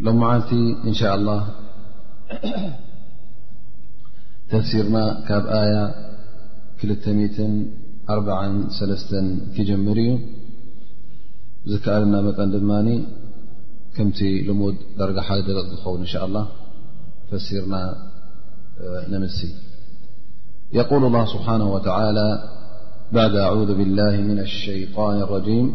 لو معلت إن شاء الله تفسيرنا كاب آية كيجمرو ذكلنا مماني كمت لمود درج حخو إن شاء الله فسيرنا نمسي يقول الله سبحانه وتعالى بعد أعوذ بالله من الشيطان الرجيم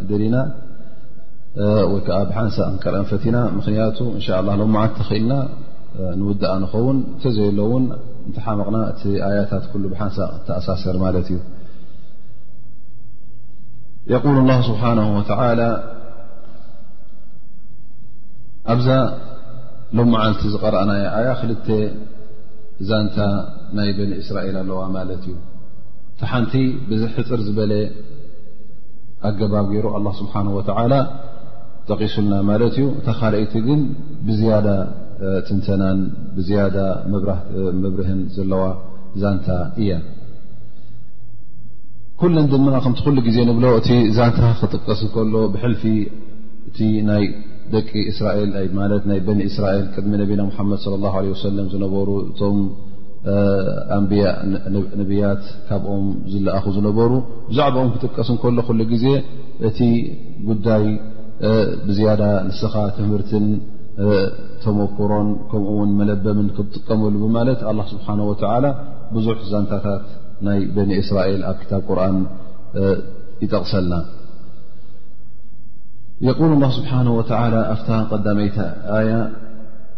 ደሊና ወይ ከዓ ብሓንሳ ክንቀርአን ፈቲና ምክንያቱ እንሻ ላ ሎማዓት ተኽኢልና ንውድኣ ንኸውን እተዘየሎ እውን እንተሓመቕና እቲ ኣያታት ኩሉ ብሓንሳ ተኣሳሰር ማለት እዩ የቁል ላ ስብሓነ ወተላ ኣብዛ ሎመዓልቲ ዝቐረኣናዮ ኣያ ክልተ ዛንታ ናይ በኒ እስራኤል ኣለዋ ማለት እዩ እቲ ሓንቲ ብዚ ሕፅር ዝበለ ኣገባብ ገይሩ ኣላ ስብሓን ወተዓላ ጠቒሱልና ማለት እዩ እታ ካልኣይቲ ግን ብዝያዳ ትንተናን ብዝያዳ መብርህን ዘለዋ ዛንታ እያ ኩለን ድማ ከምቲ ኩሉ ግዜ ንብሎ እቲ ዛንታ ክጥቀስ ከሎ ብሕልፊ እቲ ናይ ደቂ እስራኤል ማለት ናይ በኒ እስራኤል ቅድሚ ነቢና ሙሓመድ ለ ላ ለ ወሰለም ዝነበሩ እቶም ኣንብያ ነብያት ካብኦም ዝለኣኹ ዝነበሩ ብዛዕባኦም ክጥቀስ እንከሎ ኩሉ ግዜ እቲ ጉዳይ ብዝያዳ ንስኻ ትምህርትን ተመክሮን ከምኡ ውን መለበምን ክጥቀመሉ ብማለት ኣላ ስብሓን ወተዓላ ብዙሕ ዛንታታት ናይ በኒ እስራኤል ኣብ ክታብ ቁርን ይጠቕሰልና የቁል ላ ስብሓን ወተላ ኣብታ ቀዳመይታ ኣያ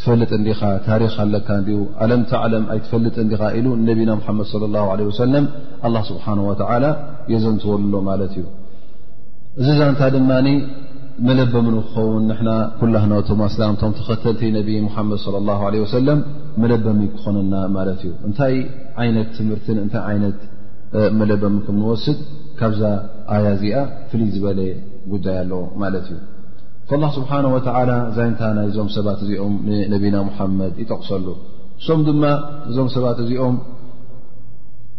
ትፈልጥ እንዲኻ ታሪክ ኣለካ እንዲዩ ኣለም ተዕለም ኣይትፈልጥ እንዲኻ ኢሉ ነቢና ሙሓመድ صለ ላه ለ ወሰለም ኣላ ስብሓን ወተላ የዘንትወሉሎ ማለት እዩ እዚ ዛንታ ድማ መለበም ንክኸውን ንሕና ኩላህና ቶም ኣስላም ቶም ተኸተልቲ ነቢ ሙሓመድ صለ ላ ለ ወሰለም መለበሚ ክኾነና ማለት እዩ እንታይ ዓይነት ትምህርትን እንታይ ዓይነት መለበሚ ከም ንወስድ ካብዛ ኣያ እዚኣ ፍልይ ዝበለ ጉዳይ ኣለዎ ማለት እዩ ኣላህ ስብሓን ወተዓላ ዛንታ ናይዞም ሰባት እዚኦም ንነቢና ሙሓመድ ይጠቕሰሉ እሶም ድማ እዞም ሰባት እዚኦም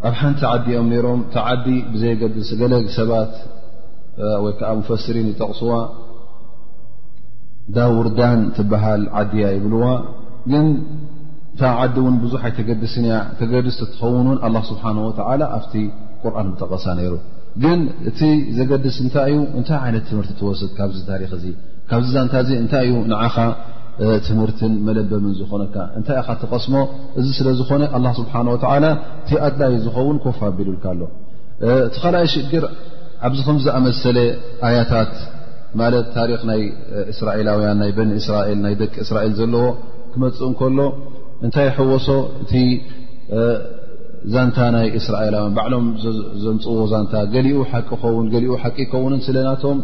ኣብ ሓንቲ ዓዲኦም ነይሮም እቲ ዓዲ ብዘየገድስ ገለ ሰባት ወይ ከዓ ሙፈስሪን ይጠቕስዋ ዳውርዳን ትበሃል ዓዲያ ይብልዋ ግን እታ ዓዲ እውን ብዙሕ ኣይተገድስን እያ ተገድስ ትኸውን ውን ኣላ ስብሓን ወተዓላ ኣብቲ ቁርን ምጠቐሳ ነይሩ ግን እቲ ዘገድስ እንታይ እዩ እንታይ ዓይነት ትምህርቲ ትወስድ ካብዚ ታሪክ እዚ ካብዚ ዛንታ እዚ እንታይ እዩ ንዓኻ ትምህርትን መለበምን ዝኾነካ እንታይ ኢኻ ትቐስሞ እዚ ስለ ዝኾነ ኣላ ስብሓን ወተዓላ እቲ ኣድላይ ዝኸውን ኮፍ ኣቢሉልካ ኣሎ እቲ ካልኣይ ሽግር ኣብዚ ከም ዝኣመሰለ ኣያታት ማለት ታሪክ ናይ እስራኤላውያን ናይ በኒ እስራኤል ናይ ደቂ እስራኤል ዘለዎ ክመፅእ እንከሎ እንታይ ይሕወሶ እቲ ዛንታ ናይ እስራኤላውያን ባዕሎም ዘምፅዎ ዛንታ ገሊኡ ሓቂ ክኸውን ገሊኡ ሓቂ ይከውንን ስለናቶም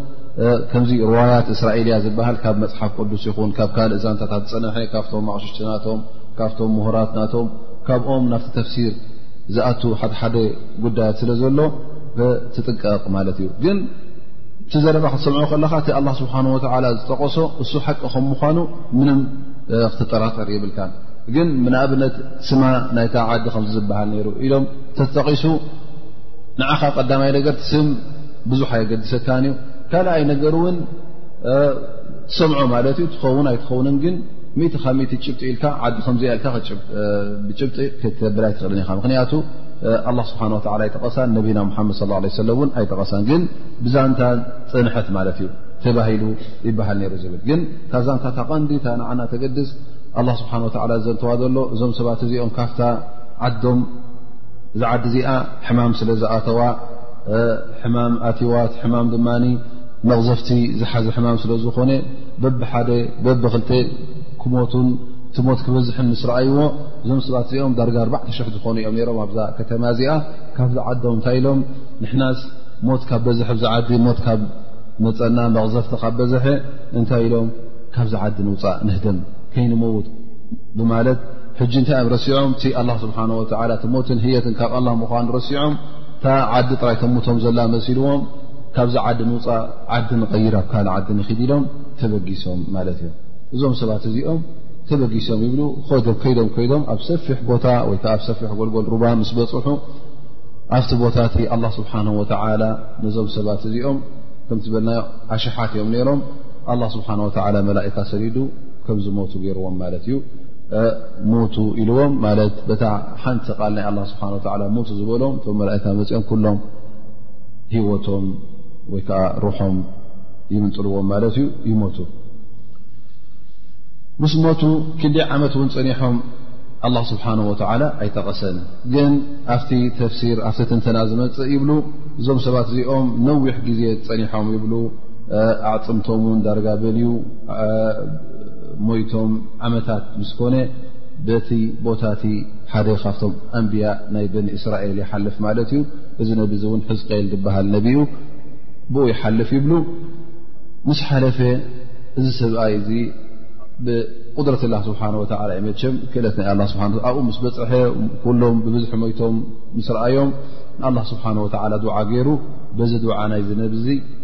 ከምዚ ርዋያት እስራኤልያ ዝበሃል ካብ መፅሓፍ ቅዱስ ይኹን ካብ ካልእ ዛንታታት ዝፀንሐ ካብቶም ኣቕሽሽቲ ናቶም ካብቶም ምሁራት ናቶም ካብኦም ናብቲ ተፍሲር ዝኣቱ ሓደሓደ ጉዳያት ስለ ዘሎ ትጥቀቕ ማለት እዩ ግን እቲ ዘረባ ክትሰምዖ ከለካ እቲ ኣላ ስብሓን ወተላ ዝጠቐሶ እሱ ሓቂ ከም ምኳኑ ምንም ክትጠራጠር የብልካ ግን ንኣብነት ስማ ናይታ ዓዲ ከምዚ ዝበሃል ነይሩ ኢሎም ተጠቒሱ ንዓኻ ቀዳማይ ነገር ስም ብዙሕ ኣየገድሰካን እዩ ካልኣይ ነገር እውን ትሰምዖ ማለት እዩ ትኸውን ኣይትኸውንን ግን ሚእቲ ካብ ሚእቲ ጭብጢ ኢልካ ዓዲ ከምዚኣ ኢልካ ብጭብጢ ክትብል ኣይትኽእልን ኢኻ ምክንያቱ ኣላ ስብሓን ወላ ኣይጠቐሳን ነቢና ሙሓመድ ስ ለ ሰለ እውን ኣይጠቐሳን ግን ብዛንታ ፅንሐት ማለት እዩ ተባሂሉ ይበሃል ነይሩ ዝብል ግን ካብ ዛንታታ ቐንዲታ ንዓና ተገድስ ኣላ ስብሓን ወተላ ዘንተዋ ዘሎ እዞም ሰባት እዚኦም ካፍታ ዓዶም እዛ ዓዲ እዚኣ ሕማም ስለ ዝኣተዋ ሕማም ኣትዋት ሕማም ድማ መቕዘፍቲ ዝሓዘ ሕማም ስለ ዝኾነ በብሓደ በብክልተ ክሞቱን ትሞት ክበዝሕን ምስ ረኣይዎ እዞም ሰባት እዚኦም ዳርጋ ኣርባዕተ ሽሕ ዝኾኑ እዮም ነሮም ኣብዛ ከተማ እዚኣ ካብዚ ዓዶም እንታይ ኢሎም ንሕናስ ሞት ካብ በዝሐ ብዛዓዲ ሞት ካብ መፀና መቕዘፍቲ ካብ በዝሐ እንታይ ኢሎም ካብዚ ዓዲ ንውፃእ ንህደም ከይንመውት ብማለት ሕጂ እንታይ እዮም ረሲዖም እቲ ኣላ ስብሓን ወላ እቲ ሞትን ህየትን ካብ ኣላ ምዃኑ ረሲዖም እታ ዓዲ ጥራይ ተምቶም ዘላ መሲልዎም ካብዚ ዓዲ ንውፃእ ዓዲ ንቐይር ኣብ ካልእ ዓዲ ንክድ ኢሎም ተበጊሶም ማለት እዮም እዞም ሰባት እዚኦም ተበጊሶም ይብሉ ኸዶም ከይዶም ከይዶም ኣብ ሰፊሕ ቦታ ወይ ከዓ ኣብ ሰፊሕ ጎልጎል ሩባ ምስ በፅሑ ኣብቲ ቦታ እቲ ኣላ ስብሓን ወተላ ነዞም ሰባት እዚኦም ከምቲ በልና ዓሸሓት እዮም ነይሮም ኣላ ስብሓን ወተላ መላእካ ሰዲዱ ከም ዝሞቱ ገይርዎም ማለት እዩ ሞቱ ኢልዎም ማለት በታ ሓንቲ ቓል ናይ ኣላ ስብሓን ወላ ሞቱ ዝበሎም እቶም መላእካ መፅኦም ኩሎም ሂወቶም ወይ ከዓ ሩሖም ይምንጥልዎም ማለት እዩ ይሞቱ ምስ ሞቱ ክንዲ ዓመት እውን ፀኒሖም ኣላ ስብሓን ወተላ ኣይጠቐሰን ግን ኣብቲ ተፍሲር ኣብቲ ትንተና ዝመፅእ ይብሉ እዞም ሰባት እዚኦም ነዊሕ ግዜ ፀኒሖም ይብሉ ኣዕፅምቶም ውን ዳርጋ በልዩ ሞይቶም ዓመታት ምስ ኮነ በቲ ቦታ እቲ ሓደ ካብቶም ኣንብያ ናይ በኒ እስራኤል ይሓልፍ ማለት እዩ እዚ ነቢ እዚ እውን ሕዝቀኤል ዝበሃል ነቢ ዩ ብኡ ይሓልፍ ይብሉ ምስ ሓለፈ እዚ ሰብኣይ እዚ ብቁድረት ላ ስብሓን ወላ ዩ መቸም ክእለት ናይ ኣላ ስብሓ ኣብኡ ምስ በፅሐ ኩሎም ብብዝሒ ሞይቶም ምስ ረኣዮም ንኣላ ስብሓን ወላ ድዓ ገይሩ በዚ ድዓ ናይዚ ነቢ እዚ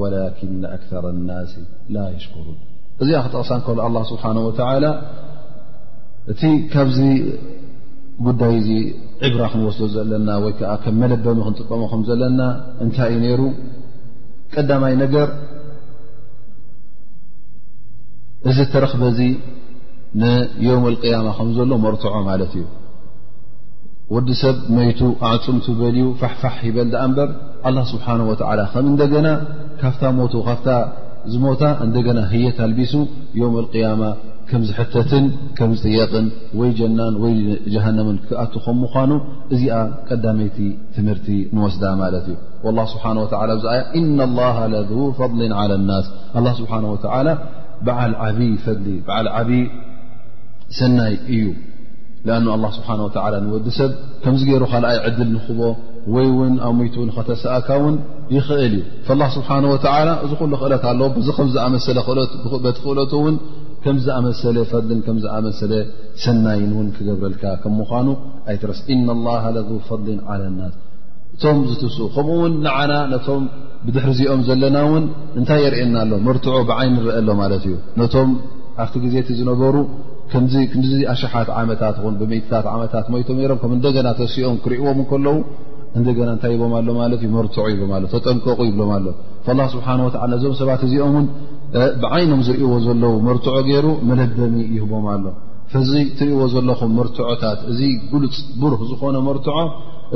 ወላኪን ኣክር ናስ ላ የሽኩሩን እዚኣ ክጠቕሳ ከሎ ኣላ ስብሓን ወተላ እቲ ካብዚ ጉዳይ እዚ ዕብራ ክንወስዶ ዘለና ወይ ከዓ ከም መለበሚ ክንጥቀሞ ከም ዘለና እንታይ እዩ ነይሩ ቀዳማይ ነገር እዚ ተረኽበ እዚ ንዮም ቅያማ ከም ዘሎ መርትዖ ማለት እዩ ወዲ ሰብ መይቱ ኣዕፅምቱ በልዩ ፋሕፋሕ ይበል ዳኣ እምበር ኣላ ስብሓን ወተዓላ ከም እንደገና ካብታ ሞቱ ካብታ ዝሞታ እንደገና ህየት ኣልቢሱ ዮም ኣልቅያማ ከም ዝሕተትን ከም ዝጥየቕን ወይ ጀናን ወይ ጀሃነምን ክኣቱ ከም ምዃኑ እዚኣ ቀዳመይቲ ትምህርቲ ንወስዳ ማለት እዩ ወላ ስብሓን ወተላ ብዛኣ እና ላሃ ለዙ ፈضሊ ዓላ ናስ ኣላ ስብሓን ወተዓላ በዓል ዓብዪ ፈድሊ በዓል ዓብዪ ሰናይ እዩ ኣን ኣላ ስብሓን ወተላ ንወዲ ሰብ ከምዚ ገይሩ ካልኣይ ዕድል ንኽቦ ወይ ውን ኣሙይቱ ንኸተሰኣካ ውን ይኽእል እዩ ላ ስብሓን ወተላ እዚ ኩሉ ክእለት ኣለዎ ብዚ ከምዝኣመሰለ በቲ ክእለቱ እውን ከምዝኣመሰለ ፈድልን ከምዝኣመሰለ ሰናይን ውን ክገብረልካ ከም ምኳኑ ኣይትረስ እና ላ ለዙ ፈድሊን ዓላ ናስ እቶም ዝትስኡ ከምኡ ውን ንዓና ነቶም ብድሕሪ ዚኦም ዘለና ውን እንታይ የርእየና ኣሎ መርትዖ ብዓይን ንረአ ኣሎ ማለት እዩ ነቶም ኣብቲ ግዜ እቲ ዝነበሩ ከምዚ ክንድዚ ኣሽሓት ዓመታት ኹን ብምኢትታት ዓመታት ሞይቶም ነሮም ከም እንደገና ተሲኦም ክርእዎም እንከለዉ እንደገና እንታይ ይቦም ኣሎ ማለት እዩ መርትዑ ይብሎም ኣሎ ተጠንቀቑ ይብሎም ኣሎ ላ ስብሓን ወላ ነዞም ሰባት እዚኦም ውን ብዓይኖም ዝርእዎ ዘለዉ መርትዖ ገይሩ መለበሚ ይህቦም ኣሎ ፈዚ እትርእዎ ዘለኹም መርትዖታት እዚ ግሉፅ ብሩህ ዝኾነ መርትዖ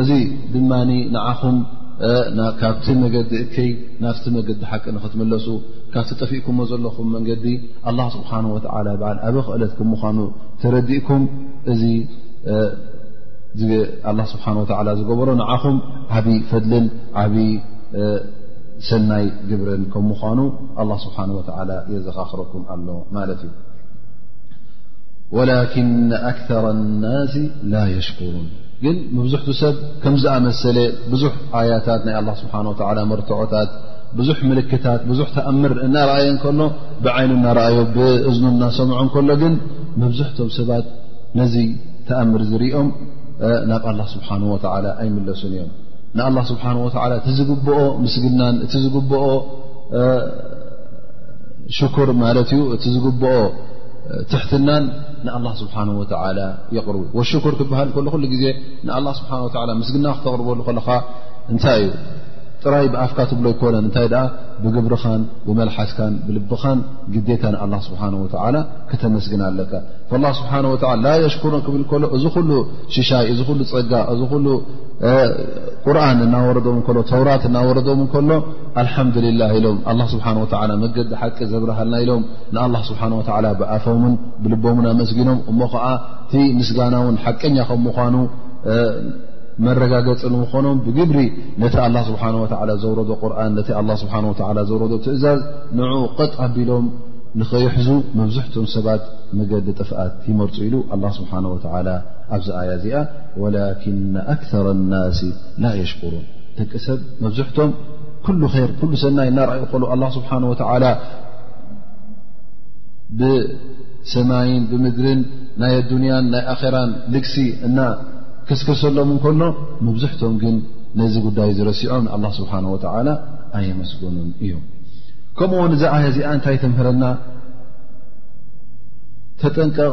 እዚ ድማ ንዓኹም ካብቲ መገዲ እከይ ናፍቲ መገዲ ሓቂ ንክትምለሱ ካብቲ ጠፊእኩሞ ዘለኹም መንገዲ ኣላህ ስብሓን ወተዓላ በዓል ኣበ ክእለት ከም ምዃኑ ተረዲእኩም እዚ ኣላ ስብሓን ወተዓላ ዝገበሮ ንዓኹም ዓብዪ ፈድልን ዓብዪ ሰናይ ግብርን ከም ምዃኑ ኣላ ስብሓን ወተዓላ የዘኻኽረኩም ኣሎ ማለት እዩ ወላኪን ኣክተር ናስ ላ የሽኩሩን ግን መብዝሕቱ ሰብ ከምዝኣመሰለ ብዙሕ ኣያታት ናይ ኣላ ስብሓን ወተዓላ መርትዖታት ብዙሕ ምልክታት ብዙሕ ተኣምር እናረኣየ እንከሎ ብዓይኑ እናረኣዮ ብእዝኑ እናሰምዖ እንከሎ ግን መብዝሕቶም ሰባት ነዚ ተኣምር ዝርኦም ናብ ኣላ ስብሓን ወላ ኣይምለሱን እዮም ንኣላ ስብሓን ወላ እቲ ዝግብኦ ምስግናን እቲ ዝግብኦ ሽኩር ማለት እዩ እቲ ዝግብኦ ትሕትናን ንኣላ ስብሓን ወላ የቕርቡ ወሽኩር ክበሃል ከሎ ኩሉ ግዜ ንኣላ ስብሓን ወላ ምስግና ክተቕርበሉ ከለኻ እንታይ እዩ ጥራይ ብኣፍካ ትብሎ ኣይኮነን እንታይ ደኣ ብግብርኻን ብመልሓስካን ብልብኻን ግዴታ ንኣላ ስብሓን ወተዓላ ክተመስግን ኣለካ ላ ስብሓን ወ ላ የሽኩሮን ክብል ከሎ እዚ ኩሉ ሽሻይ እዚ ኩሉ ፀጋ እዚ ኩሉ ቁርን እናወረዶም እከሎ ተውራት እናወረዶም እከሎ ኣልሓምዱልላ ኢሎም ኣላ ስብሓን ወተላ መገዲ ሓቂ ዘብርሃልና ኢሎም ንኣላ ስብሓን ወተላ ብኣፎምን ብልቦምን ኣመስጊኖም እሞ ከዓ እቲ ምስጋና እውን ሓቀኛ ከም ምኳኑ መረጋገፂ ንምኾኖም ብግብሪ ነቲ ኣላ ስብሓን ወላ ዘውረዶ ቁርን ነቲ ኣላ ስብሓን ወላ ዘውረዶ ትእዛዝ ንኡ ቕጥ ኣቢሎም ንኸይሕዙ መብዝሕትም ሰባት መገዲ ጥፍኣት ይመርፁ ኢሉ ኣላ ስብሓን ወላ ኣብዚ ኣያ እዚኣ ወላኪን ኣክተር ናስ ላ የሽኩሩን ደቂ ሰብ መብዝሕቶም ኩሉ ር ኩሉ ሰናይ እናርኣዩ ከሉ ኣላ ስብሓን ወላ ብሰማይን ብምድርን ናይ ኣዱንያን ናይ ኣራን ልግሲ እና ክስከሰሎም እንከሎ መብዝሕቶም ግን ነዚ ጉዳይ ዝረሲዖም ንኣላ ስብሓን ወተላ ኣየመስጎኑን እዮም ከምኡ ውን እዛኣ እዚኣ እንታይ ተምህረና ተጠንቀቕ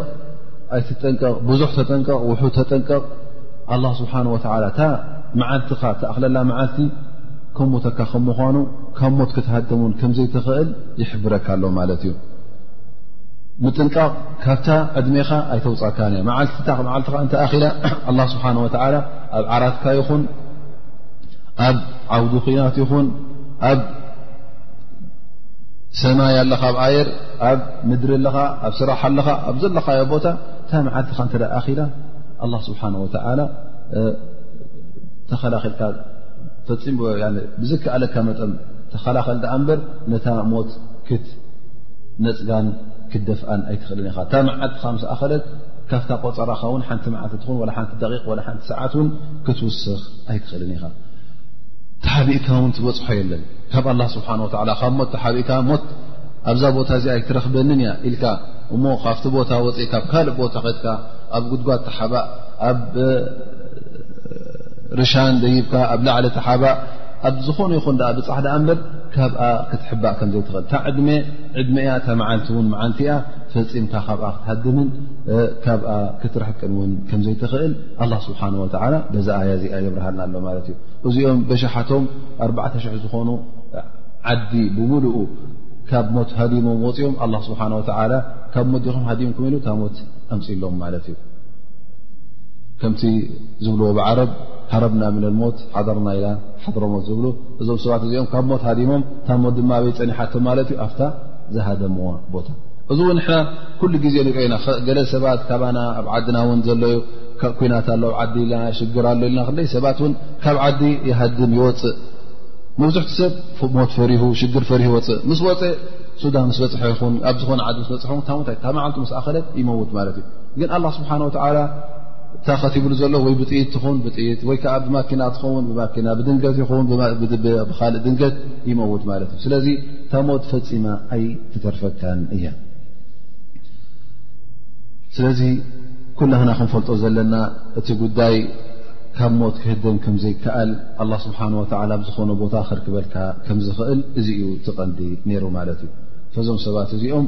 ኣይትጠንቀቕ ብዙሕ ተጠንቀቕ ውሑ ተጠንቀቕ ኣላ ስብሓን ወተላ እታ መዓልትኻ ተኣኽለላ መዓልቲ ከም ሞተካ ከም ምኳኑ ካብ ሞት ክትሃደሙን ከምዘይትኽእል ይሕብረካ ኣሎ ማለት እዩ ምጥንቃቕ ካብታ ዕድሜኻ ኣይተውፃካን እያ መዓልትታ መዓልትኻ እንተ ኣኺላ ኣላ ስብሓን ወተዓላ ኣብ ዓራትካ ይኹን ኣብ ዓውዲ ኩናት ይኹን ኣብ ሰማይ ኣለኻ ኣብ ኣየር ኣብ ምድሪ ኣለኻ ኣብ ስራሕ ኣለኻ ኣብ ዘለኻዮ ቦታ እታ መዓልትኻ እንተ ኣኺላ ኣላ ስብሓን ወተዓላ ተኸላኺልካ ፈፂም ብዝከኣለካ መጠን ተኸላኸል ዳኣ እምበር ነታ ሞት ክት ነፅጋን ክትደፍኣን ኣይትኽእልን ኢኻ እታ መዓልትኻ ምስ ኣኸለት ካብታ ቆፀራኻ ውን ሓንቲ መዓልቲ ትኹን ዋላ ሓንቲ ደቂቕ ዋላ ሓንቲ ሰዓት ውን ክትውስኽ ኣይትኽእልን ኢኻ ተሓቢእካ ውን ትበፅሖ የለን ካብ ኣላ ስብሓን ወላ ካብ ሞት ተሓቢእካ ሞት ኣብዛ ቦታ እዚ ኣይትረኽበንን እያ ኢልካ እሞ ካብቲ ቦታ ወፅእ ካብ ካልእ ቦታ ከትካ ኣብ ጉድጓድ ተሓባእ ኣብ ርሻን ደይብካ ኣብ ላዕሊ ተሓባእ ኣብ ዝኾነ ይኹን ብፃሕ ዳኣ እንበር ካብኣ ክትሕባእ ከም ዘይትኽእል እታ ዕድመ ዕድመ እያ እታ መዓልቲ እውን መዓልቲ እያ ፈፂምካ ካብኣ ክትሃድምን ካብኣ ክትርሕቅን እውን ከም ዘይትኽእል ኣላ ስብሓን ወተዓላ በዛ ኣያ እዚኣ የብርሃልና ኣሎ ማለት እዩ እዚኦም በሸሓቶም ኣርባዕተ ሽሕ ዝኾኑ ዓዲ ብምሉኡ ካብ ሞት ሃዲሞም ወፂኦም ኣላ ስብሓን ወተዓላ ካብ ሞት ዲኹም ሃዲምኩም ኢሉ እታ ሞት ኣምፅሎም ማለት እዩ ከምቲ ዝብልዎ ብዓረብ ሃረብና ምንል ሞት ሓደርና ኢላ ሓድሮሞት ዝብሉ እዞም ሰባት እዚኦም ካብ ሞት ሃዲሞም እታ ሞት ድማ ኣበይ ፀኒሓቶም ማለት እዩ ኣብታ ዝሃደምዋ ቦታ እዚ እውን ንሕና ኩሉ ግዜ ንሪኦ ኢና ገለ ሰባት ካባና ኣብ ዓድና እውን ዘሎ ዩ ኩናት ኣሎ ኣብ ዓዲ ኢልና ሽግር ኣሎ ኢልና ክንደይ ሰባት እውን ካብ ዓዲ ይሃድም ይወፅእ መብዝሕቲ ሰብ ሞት ፈሪሁ ሽግር ፈሪሁ ይወፅእ ምስ ወፀ ሱዳን ምስ በፅሐ ይኹን ኣብ ዝኾነ ዓዲ ምስ በፅሐ ን ታሞት ታ መዓልቱ ምስ ኣኸለት ይመውት ማለት እዩ ግን ኣላ ስብሓን ወተዓላ እታ ከቲብሉ ዘሎ ወይ ብጥይት ትኹን ብጥይት ወይ ከዓ ብማኪና ትኸውን ብማኪና ብድንገት ይኹን ብካልእ ድንገት ይመውት ማለት እዩ ስለዚ እታ ሞት ፈፂማ ኣይ ትተርፈካን እያ ስለዚ ኩላህና ክንፈልጦ ዘለና እቲ ጉዳይ ካብ ሞት ክህደም ከምዘይከኣል ኣላ ስብሓን ወተላ ብዝኾነ ቦታ ክርክበልካ ከምዝኽእል እዚ እዩ ትቐንዲ ነይሩ ማለት እዩ ፈዞም ሰባት እዚኦም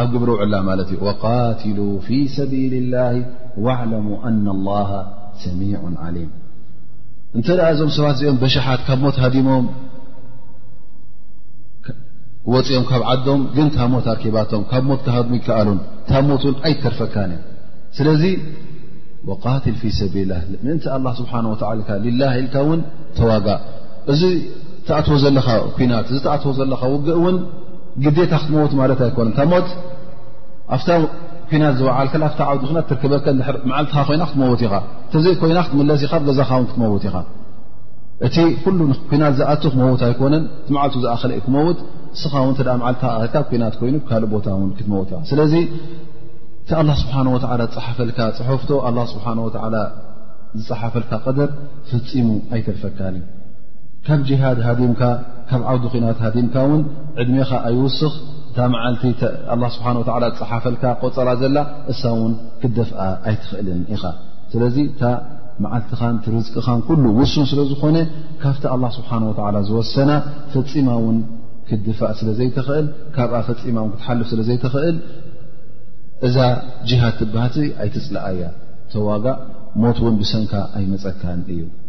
ኣብ ግብሪ ውዕላ ማለት እዩ ወቃትሉ ፊ ሰቢል ላሂ ዋዕለሙ ኣና ላሃ ሰሚዑ ዓሊም እንተ ደኣ እዞም ሰባት እዚኦም በሽሓት ካብ ሞት ሃዲሞም ወፂኦም ካብ ዓዶም ግን እታ ሞት ኣርኪባቶም ካብ ሞት ክሃድሙ ይከኣሉን እታ ሞት እውን ኣይትተርፈካን እያ ስለዚ ወቃትል ፊ ሰቢልላ ምእንቲ ኣላ ስብሓን ወተዓልካ ልላ ኢልካ እውን ተዋጋእ እዚ ተኣትዎ ዘለኻ ኩናት እዚ ተኣትዎ ዘለኻ ውግእ እውን ግዴታ ክትመውት ማለት ኣይኮነን እታ ሞት ኣብታ ኩናት ዝወዓል ከ ኣብታ ዓውዲ ኩናት ትርከበከ መዓልትኻ ኮይና ክትመውት ኢኻ እተዘይ ኮይና ክትምለስ ኢኻብ ገዛኻ ውን ክትመውት ኢኻ እቲ ኩሉ ኩናት ዝኣቱ ክመውት ኣይኮነን እቲ መዓልቱ ዝኣኸለ እዩ ክመውት እስኻ ውን ተ መዓልትኻ ኣኸልካ ኩናት ኮይኑ ካልእ ቦታ ውን ክትመውት ኢኻ ስለዚ እቲ ኣላ ስብሓን ወተላ ዝፅሓፈልካ ፅሑፍቶ ኣላ ስብሓን ወተላ ዝፅሓፈልካ ቀደር ፍፂሙ ኣይተርፈካን እዩ ካብ ጅሃድ ሃዲምካ ካብ ዓውዲ ኩናት ሃዲምካ እውን ዕድሜኻ ኣይውስኽ እታ መዓልቲ ኣላ ስብሓን ወላ ዝፀሓፈልካ ቆፀራ ዘላ እሳ እውን ክደፍኣ ኣይትኽእልን ኢኻ ስለዚ እታ መዓልትኻን ትርዝቅኻን ኩሉ ውሱን ስለ ዝኾነ ካብቲ ኣላ ስብሓን ወላ ዝወሰና ፈፂማ እውን ክድፋእ ስለ ዘይትኽእል ካብኣ ፈፂማ እውን ክትሓልፍ ስለ ዘይትኽእል እዛ ጅሃድ ትበሃልሲ ኣይትፅልኣ እያ ተዋጋእ ሞት እውን ብሰንካ ኣይመፀካን እዩ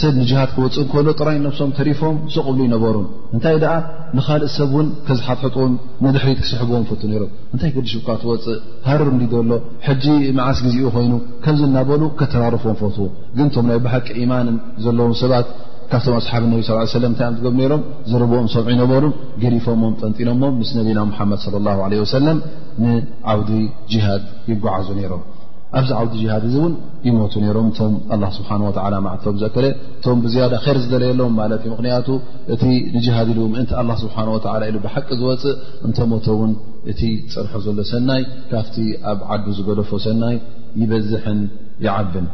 ሰብ ንጅሃድ ክወፅ ከሎ ጥራይ ነብሶም ተሪፎም ስቕ ብሉ ይነበሩን እንታይ ደኣ ንካልእ ሰብ እውን ከዝሓጥሕጡን ንድሕሪት ክስሕብዎም ፈቱ ነይሮም እንታይ ገድሽ እኳ ትወፅእ ሃርር እንዲ ዘሎ ሕጂ መዓስ ግዜኡ ኮይኑ ከምዚ እናበሉ ከተራርፎም ፈትዎ ግን እቶም ናይ ብሓቂ ኢማንን ዘለዎም ሰባት ካብቶም ኣስሓብ ነቢ ስ ሰለ እንታይ እዮም ዝገብሩ ነይሮም ዘረብኦም ሰምዑ ይነበሩን ገዲፎሞም ጠንጢኖሞም ምስ ነቢና ሙሓመድ ለ ላ ለ ወሰለም ንዓውዲ ጅሃድ ይጓዓዙ ነይሮም ኣብዚ ዓውዲ ጅሃድ እዚ እውን ይሞቱ ነይሮም እቶም ኣላ ስብሓን ወላ ማዕተቦም ዘእከለ እቶም ብዝያዳ ር ዝደለየሎም ማለት እዩ ምክንያቱ እቲ ንጅሃድ ኢሉ ምእንቲ ኣላ ስብሓን ወላ ኢሉ ብሓቂ ዝወፅእ እንተሞቶ እውን እቲ ዝፀንሖ ዘሎ ሰናይ ካብቲ ኣብ ዓዱ ዝገደፎ ሰናይ ይበዝሕን ይዓብን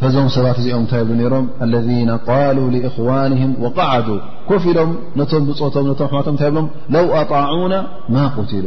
ፈዞም ሰባት እዚኦም እንታይ ይብሉ ነይሮም ኣለነ ቃሉ እኽዋንም ወቃዓዱ ኮፍ ኢሎም ነቶም ብፆቶም ነቶም ኣሕዋቶም እንታይ ይብሎም ለው ኣጣዑና ማ ቁትሉ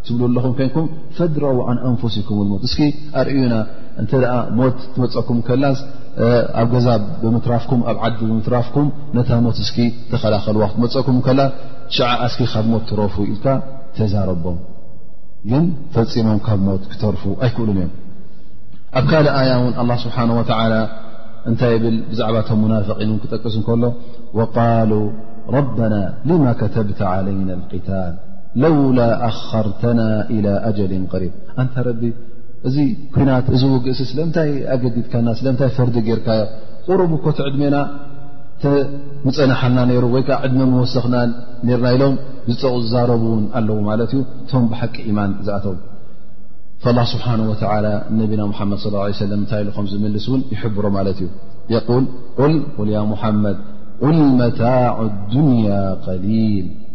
ትብሉ ኣለኹም ኮንኩም ፈድረው ን ኣንፍሲኩም ሞት እስኪ ኣርእዩና እንተ ሞት ትመፀኩም ከላስ ኣብ ገዛ ብምትራፍኩም ኣብ ዓዲ ብምትራፍኩም ነታ ሞት እስኪ ተኸላኸልዋ ክትመፀኩም ከላ ሸዓ ኣስኪ ካብ ሞት ትረፉ ኢልካ ተዛረቦም ግን ፈፂሞም ካብ ሞት ክተርፉ ኣይክእሉን እዮም ኣብ ካልእ ኣያ እውን ኣላ ስብሓን ወተላ እንታይ ብል ብዛዕባ ቶም ሙናፍቒን ን ክጠቅስ እንከሎ ወቃሉ ረበና ልማ ከተብተ ዓለይና ልቅታል ለውላ ኣኸርተና ኢላ ኣጀል ሪብ ኣንታ ረቢ እዚ ኩናት እዚ ውግእሲ ስለምንታይ ኣገዲድካና ስለምንታይ ፈርዲ ጌርካዮ ቁሩብ እኮ እቲ ዕድሜና ምፀናሓልና ነይሩ ወይ ከዓ ዕድመ ምወሰኽና ርና ኢሎም ዝፀቑ ዝዛረቡ እውን ኣለዉ ማለት እዩ እቶም ብሓቂ ኢማን ዝኣተው ላ ስብሓን ወላ ነቢና ሓመድ ስ ሰለ እንታይ ኢሉ ከም ዝምልስ እውን ይሕብሮ ማለት እዩ የል ል ያ ሙሓመድ ል መታዕ ዱንያ ቀሊል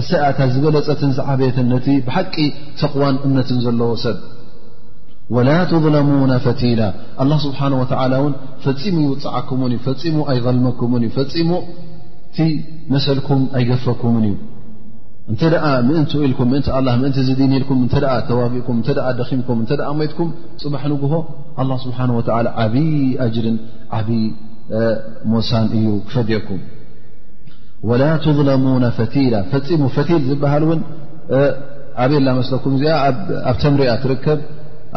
እሰኣ እታ ዝበለፀትን ዝዓበየትን ነቲ ብሓቂ ተቕዋን እምነትን ዘለዎ ሰብ ወላ ትظለሙና ፈቲላ ኣላ ስብሓን ወተላ እውን ፈፂሙ ይውፅዓኩምን እዩ ፈፂሙ ኣይልመኩምን እዩ ፈፂሙ እቲ መሰልኩም ኣይገፈኩምን እዩ እንተ ደኣ ምእንቲ ኢልኩም ምእንቲ ኣላ ምእንቲ ዝድን ኢልኩም እተ ተዋጊእኩም እተ ደኺምኩም እተ ሞትኩም ፅባሕ ንግሆ ኣላ ስብሓን ወተላ ዓብዪ ኣጅርን ዓብዪ ሞሳን እዩ ክፈድየኩም ወላ ትظለሙና ፈቲላ ፈፂሙ ፈቲል ዝበሃል እውን ኣበ ላ መስለኩም እዚኣ ኣብ ተምሪ እያ ትርከብ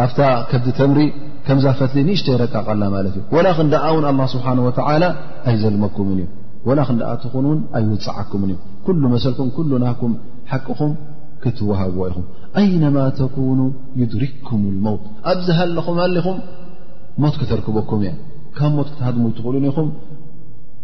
ኣብታ ከብዲ ተምሪ ከምዛ ፈትሊ ንእሽተ ይረቃቀላ ማለት እዩ ወላ ክን ደኣ ውን ኣላ ስብሓን ወተላ ኣይዘልመኩምን እዩ ወላ ክን ደኣ ትኹን እውን ኣይውፅዓኩምን እዩ ኩሉ መሰልኩም ኩሉ ናኩም ሓቅኹም ክትወሃብዎ ኢኹም ኣይነማ ተኩኑ ይድሪኩም ልመውት ኣብዚ ሃለኹም ኣሊኹም ሞት ክተርክበኩም እያ ካብ ሞት ክትሃድሙ ይትኽእሉን ኢኹም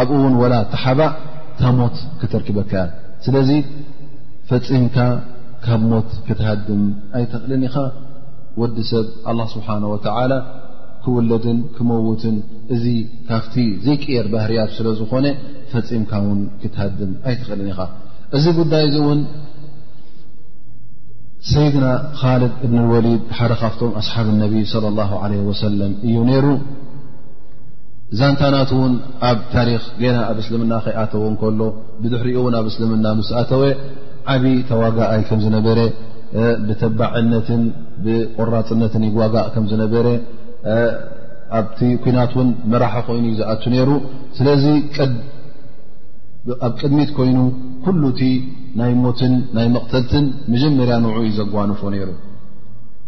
ኣብኡ እውን ወላ ተሓባእ ታሞት ክተርክበካ እያ ስለዚ ፈፂምካ ካብ ሞት ክትሃድም ኣይተኽልን ኢኻ ወዲ ሰብ ኣላ ስብሓን ወተላ ክውለድን ክመውትን እዚ ካብቲ ዘይቅየር ባህርያት ስለ ዝኾነ ፈፂምካ ውን ክትሃድም ኣይትኽእልን ኢኻ እዚ ጉዳይ እዚ እውን ሰይድና ካልድ እብን ልወሊድ ሓደ ካብቶም ኣስሓብ ነቢ ለ ላ ለ ወሰለም እዩ ነይሩ ዛንታ ናቱ እውን ኣብ ታሪክ ገና ኣብ እስልምና ከይኣተወ ከሎ ብድሕሪኡ ውን ኣብ እስልምና ምስ ኣተወ ዓብ ተዋጋኣይ ከም ዝነበረ ብተባዕነትን ብቆራፅነትን ይዋጋእ ከም ዝነበረ ኣብቲ ኩናት ውን መራሒ ኮይኑ ዩ ዝኣቱ ነይሩ ስለዚ ኣብ ቅድሚት ኮይኑ ኩሉ እቲ ናይ ሞትን ናይ መቕተልትን መጀመርያ ንዑ ዩ ዘጓንፎ ነይሩ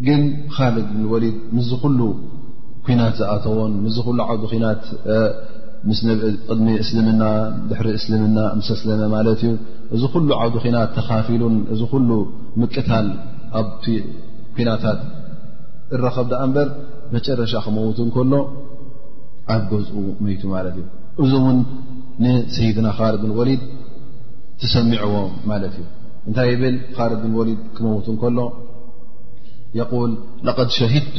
ግን ካልድ ብወሊድ ምስዚ ኩሉ ኩናት ዝኣተዎን ምስዚ ኩሉ ዓውዲ ኩናት ምስ ቅድሚ እስልምና ድሕሪ እስልምና ምስ ኣስለመ ማለት እዩ እዚ ኩሉ ዓውዲ ኩናት ተኻፊሉን እዚ ኩሉ ምቅታል ኣብቲ ኩናታት እረኸብ ድኣ እምበር መጨረሻ ክመውት እንከሎ ኣብ ገዝኡ መይቱ ማለት እዩ እዚ እውን ንሰይድና ካልድ ብን ወሊድ ትሰሚዕዎ ማለት እዩ እንታይ ይብል ካልድ ብን ወሊድ ክመውት እንከሎ የል ለቀድ ሸሂድቱ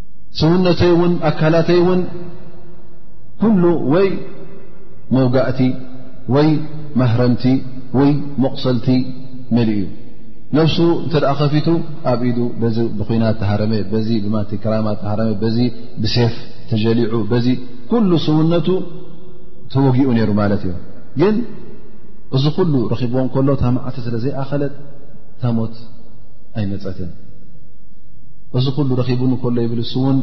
ሰውነተይ እውን ኣካላተይ እውን ኩሉ ወይ መውጋእቲ ወይ ማህረምቲ ወይ መቑሰልቲ መሊእ እዩ ነብሱ እንተ ከፊቱ ኣብ ኢዱ በዚ ብኩናት ተሃረመ በዚ ብማንቲክራማ ተሃረመ በዚ ብሴፍ ተጀሊዑ በዚ ኩሉ ሰውነቱ ተወጊኡ ነይሩ ማለት እዩ ግን እዚ ኩሉ ረኪብዎ ከሎ ታማዕቲ ስለ ዘይኣኸለት ታሞት ኣይመፀትን እዚ ኩሉ ረኺቡኒ ከሎ ይብል እሱ እውን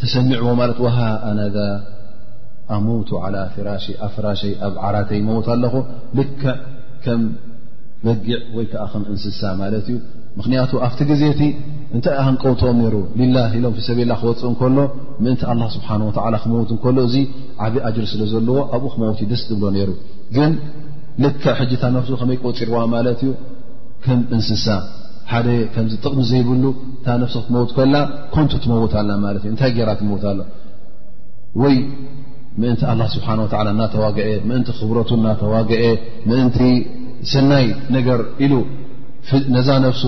ተሰሚዕዎ ማለት ወሃ ኣነዛ ኣሙቱ ዓላ ፍራሽ ኣብ ፍራሸይ ኣብ ዓራተይ መውት ኣለኹ ልክዕ ከም በጊዕ ወይ ከዓ ከም እንስሳ ማለት እዩ ምክንያቱ ኣብቲ ግዜ እቲ እንታይ ሃንቀውትኦም ነይሩ ሊላ ኢሎም ፊሰቤላ ክወፅ እንከሎ ምእንቲ ኣላ ስብሓን ወላ ክመውት እንከሎ እዚ ዓብ ኣጅር ስለ ዘለዎ ኣብኡ ክመውት ደስ ዝብሎ ነይሩ ግን ልክዕ ሕጂታ ነፍሱ ከመይ ቆፂርዋ ማለት እዩ ከም እንስሳ ሓደ ከምዚ ጥቕሚ ዘይብሉ እታ ነፍሲ ክትመውት ከላ ኮንቱ ትመውት ኣላ ማለት እዩ እንታይ ገይራ ትመውት ኣላ ወይ ምእንቲ ኣላ ስብሓን ወላ እናተዋግዐ ምእንቲ ክብረቱ እናተዋግዐ ምእንቲ ሰናይ ነገር ኢሉ ነዛ ነፍሱ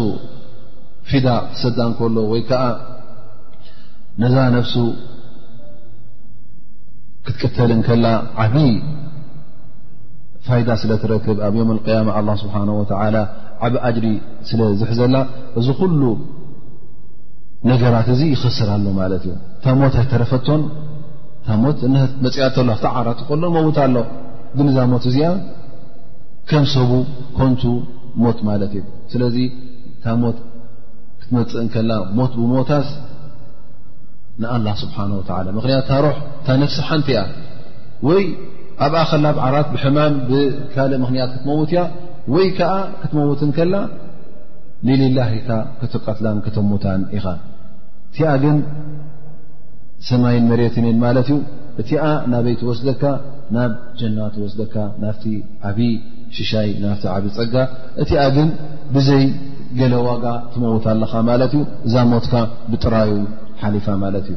ፊዳ ክሰዳ እንከሎ ወይ ከዓ ነዛ ነፍሱ ክትቅተል እንከላ ዓብዪ ፋይዳ ስለ ትረክብ ኣብ ዮም ቅያማ ኣላ ስብሓን ወተላ ዓብ ኣጅሪ ስለ ዝሕዘላ እዚ ኩሉ ነገራት እዚ ይኸስር ኣሎ ማለት እዩ እታ ሞት ኣይተረፈቶን እታ ሞት መፅኣ ተሎ ኣብቲ ዓራት ከሎ መውት ኣሎ ግን እዛ ሞት እዚኣ ከም ሰቡ ኮንቱ ሞት ማለት እዩ ስለዚ እታ ሞት ክትመፅእ እንከላ ሞት ብሞታስ ንኣላ ስብሓን ወተላ ምክንያት ታሮሕ እታ ነፍሲ ሓንቲ እያ ወይ ኣብኣ ከላ ብ ዓራት ብሕማም ብካልእ ምኽንያት ክትመውት እያ ወይ ከዓ ክትመውት ከላ ንልላህ ኢልካ ክትቀትላን ክተሙታን ኢኻ እቲኣ ግን ሰማይን መሬትን እየን ማለት እዩ እቲኣ ናበይ ትወስደካ ናብ ጀና ትወስደካ ናብቲ ዓብዪ ሽሻይ ናብቲ ዓብዪ ፀጋ እቲኣ ግን ብዘይ ገለ ዋጋ ትመውት ኣለኻ ማለት እዩ እዛ ሞትካ ብጥራዩ ሓሊፋ ማለት እዩ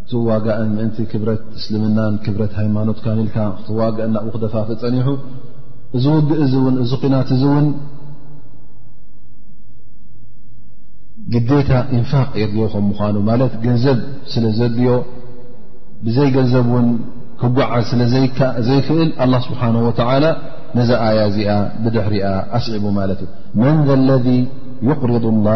ትዋጋእን ምእንቲ ክብረት እስልምናን ክብረት ሃይማኖት ካንልካ ክትዋግእን ናብኡ ክደፋፍ ፀኒሑ እዚ ውግእ እዚ እውን እዚ ኩናት እዚ እውን ግዴታ ኢንፋቅ የድልዮ ከም ምኳኑ ማለት ገንዘብ ስለ ዘድልዮ ብዘይ ገንዘብ እውን ክጓዓዝ ስለ ዘይክእል ኣላ ስብሓን ወተላ ነዛ ኣያ እዚኣ ብድሕሪኣ ኣስዒቡ ማለት እዩ መን ዘ ለذ ይቅርض ላ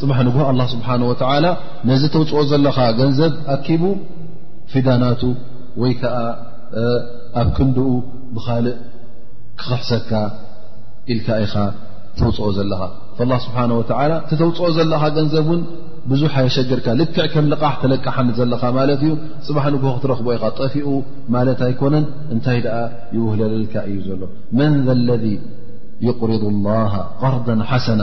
ጽባሕ ንግሆ ኣላ ስብሓን ወተዓላ ነዚ ተውፅኦ ዘለኻ ገንዘብ ኣኪቡ ፊዳናቱ ወይ ከዓ ኣብ ክንድኡ ብኻልእ ክኽሕሰካ ኢልካ ኢኻ ተውፅኦ ዘለኻ ላ ስብሓን ወተዓላ እቲ ተውፅኦ ዘለኻ ገንዘብ እውን ብዙሕ ኣየሸግርካ ልክዕ ከም ልቓሕ ተለቅሓኒ ዘለኻ ማለት እዩ ፅባሕ ንግሆ ክትረኽቦ ኢኻ ጠፊኡ ማለት ኣይኮነን እንታይ ደኣ ይውህለለልካ እዩ ዘሎ መን ዘ ለذ ይቅሪض ላሃ ቃርዳ ሓሰና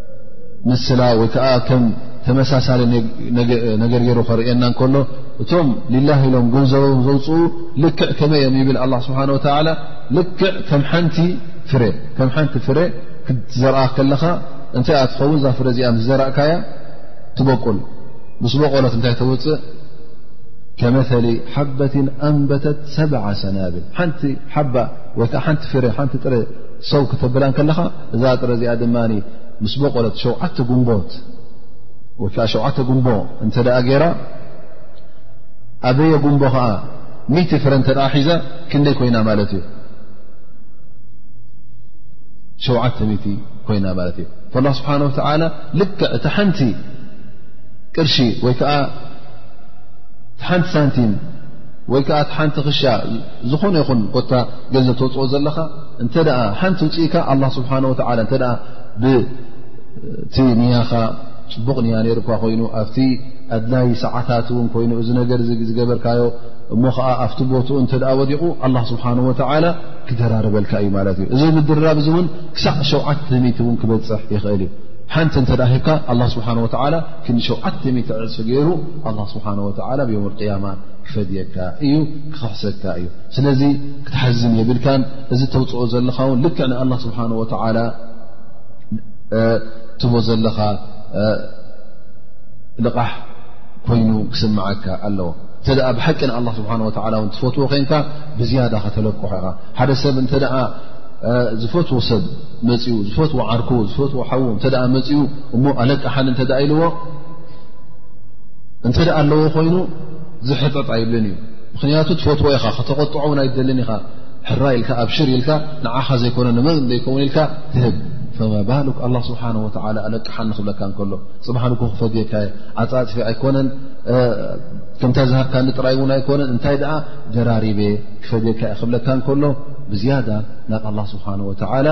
ምስላ ወይ ከዓ ከም ተመሳሳሊ ነገር ገይሩ ከርእየና ከሎ እቶም ሊላህ ኢሎም ገንዘቦም ዘውፅኡ ልክዕ ከመይ እዮም ይብል ኣላ ስብሓን ወተላ ልክዕ ከም ሓንቲ ፍረ ከም ሓንቲ ፍረ ክትዘርኣ ከለኻ እንታይ እኣ ትኸውን እዛ ፍረ እዚኣ ምስ ዘራእካያ ትበቁል ምስ በቆለት እንታይ ተውፅእ ከመተሊ ሓበትን ኣንበተት ሰብዓ ሰናብል ሓንቲ ሓባ ወይከዓ ሓንቲ ፍረ ሓንቲ ጥረ ሰው ክተብላን ከለኻ እዛ ጥረ እዚኣ ድማ ምስ በቆለት ሸዓተ ጉንቦት ወይ ከዓ ሸዓተ ጉንቦ እንተ ደኣ ገይራ ኣበየ ጉንቦ ከዓ ሚቲ ፍረ እንተ ሒዛ ክንደይ ኮይና ማለት እዩ ሸዓተ ሚቲ ኮይና ማለት እዩ ላ ስብሓን ወተላ ልክዕ እቲ ሓንቲ ቅርሺ ወይ ከዓ እቲ ሓንቲ ሳንቲም ወይ ከዓ እቲ ሓንቲ ክሻ ዝኾነ ይኹን ኮታ ገንዘብ ተውፅኦ ዘለኻ እንተ ሓንቲ ውፅኢካ ኣላ ስብሓን ወተላ እተ ብቲ ንያኻ ፅቡቕ ንያ ነይሩ እኳ ኮይኑ ኣብቲ ኣድላይ ሰዓታት እውን ኮይኑ እዚ ነገር እ ዝገበርካዮ እሞ ከዓ ኣብቲ ቦትኡ እተ ወዲቑ ኣላ ስብሓን ወተላ ክደራርበልካ እዩ ማለት እዩ እዚ ምድርራብ እዚ እውን ክሳዕ ሸዓት ሚት እውን ክበፅሕ ይኽእል እዩ ሓንቲ እንተ ሂብካ ኣላ ስብሓን ወተላ ክዲ ሸዓት ሚት ዕፅፊ ገይሩ ኣላ ስብሓን ወተላ ብዮም ቅያማ ክፈድየካ እዩ ክኽሕሰካ እዩ ስለዚ ክትሓዝን የብልካን እዚ ተውፅኦ ዘለኻ ውን ልክዕ ን ኣላ ስብሓን ወተላ ትቦ ዘለኻ ልቓሕ ኮይኑ ክስምዓካ ኣለዎ እተ ብሓቂ ን ኣላ ስብሓን ወላ ን ትፈትዎ ኮንካ ብዝያዳ ከተለኩሖ ኢኻ ሓደ ሰብ እተ ዝፈትዎ ሰብ መፅኡ ዝፈትዎ ዓርኩ ዝፈትዎ ሓዉ እተ መፅኡ እሞ ኣለቃሓኒ እተ ኢልዎ እንተ ኣለዎ ኮይኑ ዝሕጠጥ ኣይብልን እዩ ምኽንያቱ ትፈትዎ ኢኻ ከተቆጥዖ ውን ኣይደልን ኢኻ ሕራይ ኢልካ ኣብሽር ኢልካ ንዓኻ ዘይኮነ ንመን ዘይከውን ኢልካ ትህብ ፈማ ባሉክ ኣላ ስብሓን ወላ ኣለቅሓኒ ክብለካ እንከሎ ፅባሕ ንኩ ክፈድየካየ ዓፃፅፊ ኣይኮነን ከምታ ዝሃብካኒ ጥራይ እውን ኣይኮነን እንታይ ደኣ ደራሪበ ክፈድየካ ዩ ክብለካ እንከሎ ብዝያዳ ናብ ኣላ ስብሓን ወተላ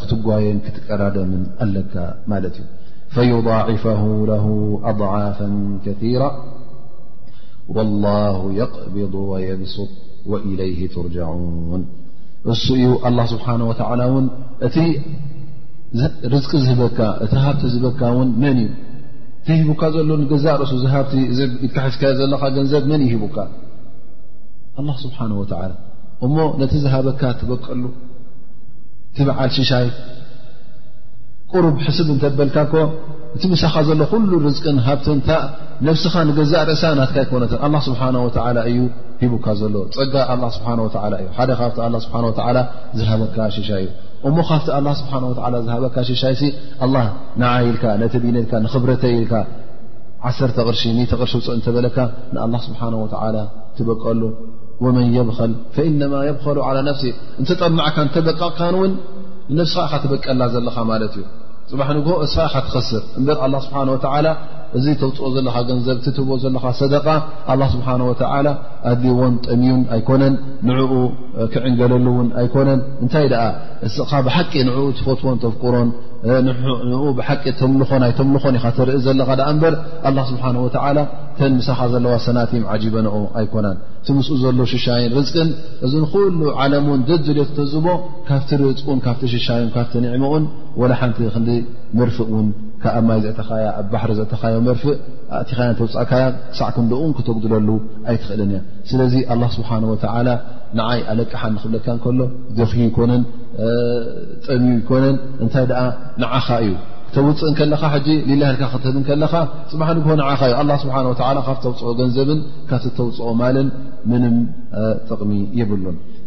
ክትጓየን ክትቀዳደምን ኣለካ ማለት እዩ ፈዩضዕፈሁ ለ ኣضዓፋ ከራ ወላሁ የቅቢض ወየብሱጥ ወኢለይህ ትርጃዑን እሱ እዩ ኣላ ስብሓን ወተዓላ እውን እቲ ርዝቂ ዝህበካ እቲ ሃብቲ ዝበካ እውን መን እዩ እቲ ሂቡካ ዘሎ ንገዛእ ርእሱ ዝሃብቲ ዝካሒዝካ ዘለካ ገንዘብ መን እዩ ሂቡካ ኣላ ስብሓን ወተዓላ እሞ ነቲ ዝሃበካ ትበቀሉ ትበዓል ሽሻይ ቁሩብ ሕስብ እንተበልካ እኮ እቲ ምሳኻ ዘሎ ኩሉ ርዝቅን ሃብትን ነብስኻ ንገዛእ ርእሳ ናትካ ኣይኮነትን ኣላ ስብሓን ወተላ እዩ ሂቡካ ዘሎ ፀጋ ኣላ ስብሓን ወላ እዩ ሓደ ካብቲ ኣላ ስብሓን ወላ ዝሃበካ ሽሻይ እዩ እሞ ካብቲ ኣላ ስብሓን ወላ ዝሃበካ ሽሻይ ሲ ኣላ ንዓ ኢልካ ነቲ ዲነትካ ንኽብረተ ኢልካ ዓሰርተ ቅርሺ ሚተ ቅርሺ ውፅእ እንተበለካ ንኣላ ስብሓን ወላ ትበቀሉ ወመን የብኸል ፈኢነማ የብኸሉ ዓላ ነፍሲ እንተጠማዕካ እንተበቃቕካን እውን ንነብስኻ ኢኻ ትበቀላ ዘለኻ ማለት እዩ ፅባሕ ንግ እስኻ ኢኻ ትኸስር እበር ኣላ ስብሓን ወተላ እዚ ተውፅኦ ዘለኻ ገንዘብ እቲ ትህቦ ዘለኻ ሰደቃ ኣላ ስብሓን ወተላ ኣድልዎን ጠምዩን ኣይኮነን ንዕኡ ክዕንገለሉ እውን ኣይኮነን እንታይ ደኣ እስኻ ብሓቂ ንኡ ትፈትዎን ተፍቅሮን ንኡ ብሓቂ ተምልኾን ኣይተምልኾን ኢኻ ተርኢ ዘለኻ ደኣ እምበር ኣላ ስብሓን ወተላ ተን ምሳኻ ዘለዋ ሰናቲም ዓጂበንኦ ኣይኮናን እቲ ምስኡ ዘሎ ሽሻይን ርዝቅን እዚ ንኩሉ ዓለምውን ደድልዮ ተዝቦ ካብቲ ርዝቁን ካብቲ ሽሻዩን ካብቲ ንዕምኡን ወላ ሓንቲ ክንዲ መርፍእ እውን ካብ ኣብ ማይ ዘእተኻያ ኣብ ባሕሪ ዘእተኻዮ መርፍእ ኣእቲኻያ ተውፃእካያ ክሳዕ ክንደኡን ክተጉድለሉ ኣይትኽእልን እያ ስለዚ ኣላ ስብሓን ወተዓላ ንዓይ ኣለቅሓ ንክብለካ ከሎ ደኽዩ ይኮነን ጠምዩ ይኮነን እንታይ ደኣ ንዓኻ እዩ ተውፅእ እንከለኻ ሕጂ ሌላ ህልካ ክትህብ እንከለኻ ፅባሕ ንግሆ ንዓኻ እዩ ኣላ ስብሓን ወተላ ካብ ተውፅኦ ገንዘብን ካብቲ ተውፅኦ ማልን ምንም ጥቕሚ የብሉን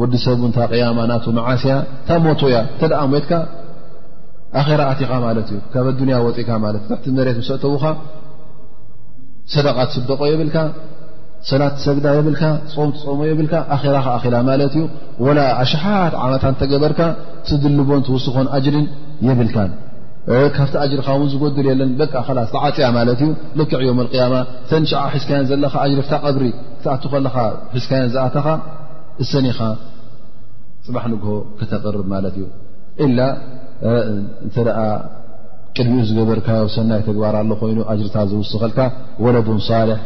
ወዲ ሰብ እታ ቅያማ ናቱ መዓስ እያ እታ ሞቱ እያ እተ ሞትካ ኣራ ኣቲኻ ማለት እዩ ካብ ኣዱንያ ወፅእካ ማለት ዩ ትሕቲ መሬት ሰእተውኻ ሰደቃ ትስደቆ የብልካ ሰላት ትሰግዳ የብልካ ፆም ትፀሙ የብልካ ኣራ ከኣኪላ ማለት እዩ ወላ ኣሽሓት ዓመታ እተገበርካ ትድልቦን ትውስኾን ኣጅርን የብልካን ካብቲ ኣጅርካ ውን ዝጎድል የለን በቃ ላ ተዓፅያ ማለት እዩ ልክዕ ዮም ኣልቅያማ ተንሸዓ ሒዝካዮን ዘለካ ኣጅሪ ክታ ቀብሪ ክትኣቱ ከለካ ሒዝካዮን ዝኣተኻ እሰን ኢኻ ፅባሕ ንግሆ ከተቕርብ ማለት እዩ እላ እንተ ቅድሚኡ ዝገበርካዮ ሰናይ ተግባር ኣሎ ኮይኑ ኣጅርታ ዝውስኸልካ ወለዱን ሳልሕ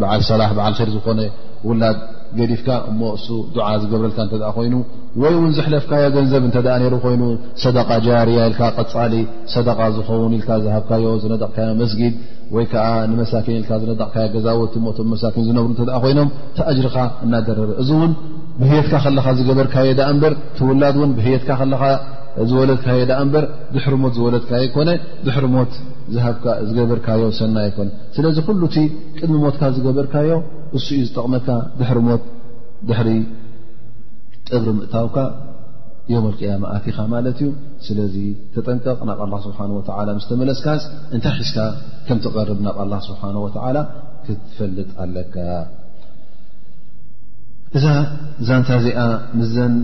በዓል ሰላ በዓል ር ዝኾነ ውላድ ገዲፍካ እሞ እሱ ዱዓ ዝገብረልካ እተ ኮይኑ ወይ እውን ዘሕለፍካዮ ገንዘብ እተ ሩ ኮይኑ ሰደቃ ጃርያ ኢልካ ቀፃሊ ሰደቃ ዝኸውን ኢልካ ዝሃብካዮ ዝነደቕካዮ መስጊድ ወይ ከዓ ንመሳኪን ኢልካ ዝነደቕካዮ ገዛወቲ ሞቶም መሳኪን ዝነብሩ እተ ኮይኖም እቲ ኣጅርካ እናደረበ እዚ እውን ብህየትካ ከለካ ዝገበርካየ ዳኣ እምበር ትውላድ እውን ብህየትካ ከለካ ዝወለድካየ ዳኣ እምበር ድሕሪ ሞት ዝወለድካ ኣይኮነ ድሕሪ ሞት ዝገበርካዮ ሰና ኣይኮነ ስለዚ ኩሉ እቲ ቅድሚ ሞትካ ዝገበርካዮ እሱ እዩ ዝጠቕመካ ድሕሪ ሞት ድሕሪ ቅብሪ ምእታውካ ዮም ኣልቅያማ ኣቲኻ ማለት እዩ ስለዚ ተጠንቀቕ ናብ ኣላ ስብሓን ወተላ ምስ ተመለስካስ እንታይ ሒዝካ ከም ትቐርብ ናብ ኣላ ስብሓን ወተላ ትፈልጥ ኣለካ እዛ ዛንታ እዚኣ ምስዘን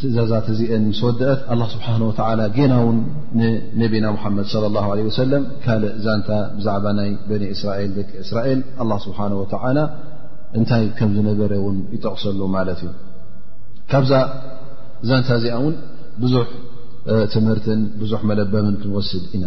ትእዛዛት እዚአን ምስ ወደአት ኣላ ስብሓን ወተላ ጌና እውን ንነቢና ሙሓመድ ለ ላ ለ ወሰለም ካልእ ዛንታ ብዛዕባ ናይ በኒ እስራኤል ደቂ እስራኤል ኣላ ስብሓን ወተላ እንታይ ከም ዝነበረ እውን ይጠቕሰሉ ማለት እዩ ካብዛ ዛንታ እዚኣ እውን ብዙሕ ትምህርትን ብዙሕ መለበምን ክንወስድ ኢና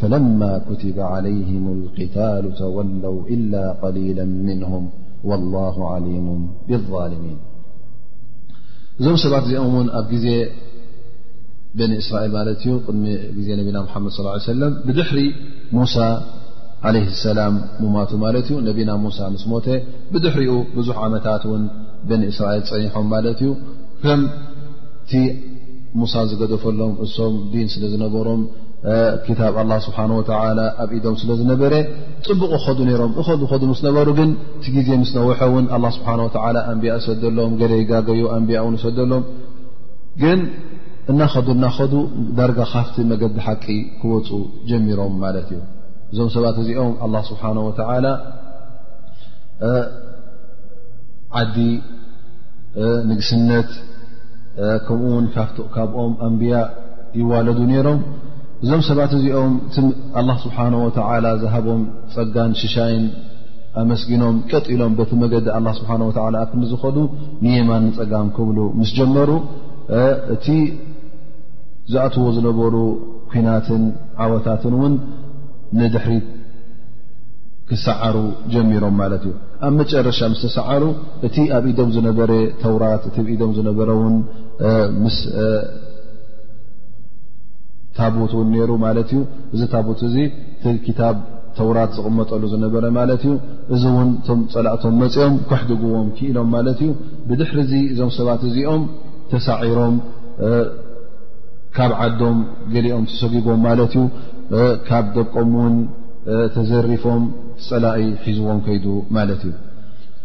ፈለማ ኩትበ ዓለይህም ልቅታሉ ተወለው ኢላ ቀሊላ ምንሁም ወላሁ ዓሊሙ ብዛልሚን እዞም ሰባት እዚኦም እውን ኣብ ግዜ በኒ እስራኤል ማለት እዩ ቅድሚ ግዜ ነቢና ሓመድ ስ ሰለም ብድሕሪ ሙሳ ዓለ ሰላም ሙማቱ ማለት እዩ ነቢና ሙሳ ምስ ሞተ ብድሕሪኡ ብዙሕ ዓመታት እውን በኒ እስራኤል ፀኒሖም ማለት እዩ ከምቲ ሙሳ ዝገደፈሎም እሶም ዲን ስለ ዝነበሮም ክታብ ኣላ ስብሓን ወተላ ኣብ ኢዶም ስለ ዝነበረ ፅቡቕ ኸዱ ነይሮም እኸዱ ኸዱ ምስ ነበሩ ግን እቲ ግዜ ምስ ነውሐ እውን ኣላ ስብሓን ወተላ ኣንቢያ ዝሰደሎም ገለ ይጋገዩ ኣንቢያ እውን ዝሰደሎም ግን እናኸዱ እናኸዱ ዳርጋ ካፍቲ መገዲ ሓቂ ክወፁ ጀሚሮም ማለት እዩ እዞም ሰባት እዚኦም ኣላ ስብሓን ወተላ ዓዲ ንግስነት ከምኡ ውን ካብኦም ኣንቢያ ይዋለዱ ነይሮም እዞም ሰባት እዚኦም ቲ ኣላ ስብሓን ወተላ ዝሃቦም ፀጋን ሽሻይን ኣመስጊኖም ቀጥ ኢሎም በቲ መገዲ ኣላ ስብሓን ወላ ኣብ ክንዲ ዝኸዱ ንየማን ንፀጋም ክብሉ ምስ ጀመሩ እቲ ዝኣትዎ ዝነበሩ ኩናትን ዓወታትን እውን ንድሕሪት ክሰዓሩ ጀሚሮም ማለት እዩ ኣብ መጨረሻ ምስ ተሰዓሩ እቲ ኣብ ኢዶም ዝነበረ ተውራት እቲ ኢዶም ዝነበረ ውን ምስ ታቡት እውን ነይሩ ማለት እዩ እዚ ታቡት እዚ እቲ ክታብ ተውራት ዝቕመጠሉ ዝነበረ ማለት እዩ እዚ እውን እቶም ፀላእቶም መፂኦም ከሕድግዎም ክኢሎም ማለት እዩ ብድሕሪ እዚ እዞም ሰባት እዚኦም ተሳዒሮም ካብ ዓዶም ገሊኦም ተሰጉጎም ማለት እዩ ካብ ደቆም እውን ተዘሪፎም ፀላኢ ሒዝዎም ከይዱ ማለት እዩ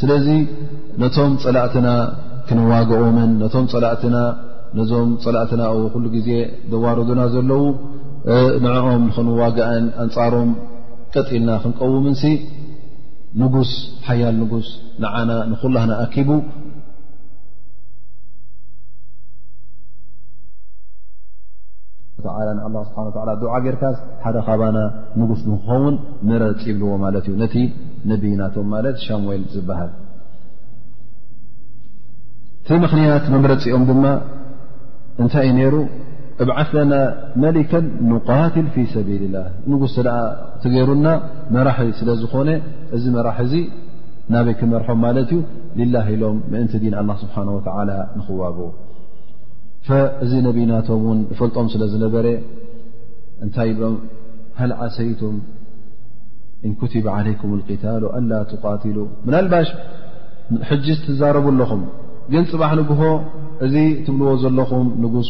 ስለዚ ነቶም ፀላእትና ክንዋግኦምን ነቶም ፀላእትና ነዞም ፀላእትና ኩሉ ግዜ ዘዋረዱና ዘለዉ ንዕኦም ንክንዋግእን ኣንፃሮም ቀጥ ኢልና ክንቀውምን ሲ ንጉስ ሓያል ንጉስ ንዓና ንኩላህና ኣኪቡ ላ ንኣ ስብሓ ዱዓ ጌርካስ ሓደ ካባና ንጉስ ንክኸውን ምረፅ ይብልዎ ማለት እዩ ነብይ ናቶም ማለት ሻሙኤል ዝበሃል እቲ ምኽንያት መምረፂኦም ድማ እንታይ እዩ ነይሩ እብዓት ለና መሊከን ንቃትል ፊ ሰቢል ላ ንጉስ ተ ትገይሩና መራሒ ስለ ዝኾነ እዚ መራሒ እዚ ናበይ ክመርሖም ማለት እዩ ሊላ ኢሎም ምእንቲ ዲን ኣላ ስብሓን ወተላ ንኽዋግ እዚ ነብይናቶም ውን ፈልጦም ስለ ዝነበረ እንታይ ይብሎም ሃልዓሰይቱም እን ኩቲበ ዓለይኩም ልቅታሉ ኣላ ትቃትሉ ምናልባሽ ሕጂ ትዛረቡ ኣለኹም ግን ፅባሕ ንግሆ እዚ ትብልዎ ዘለኹም ንጉስ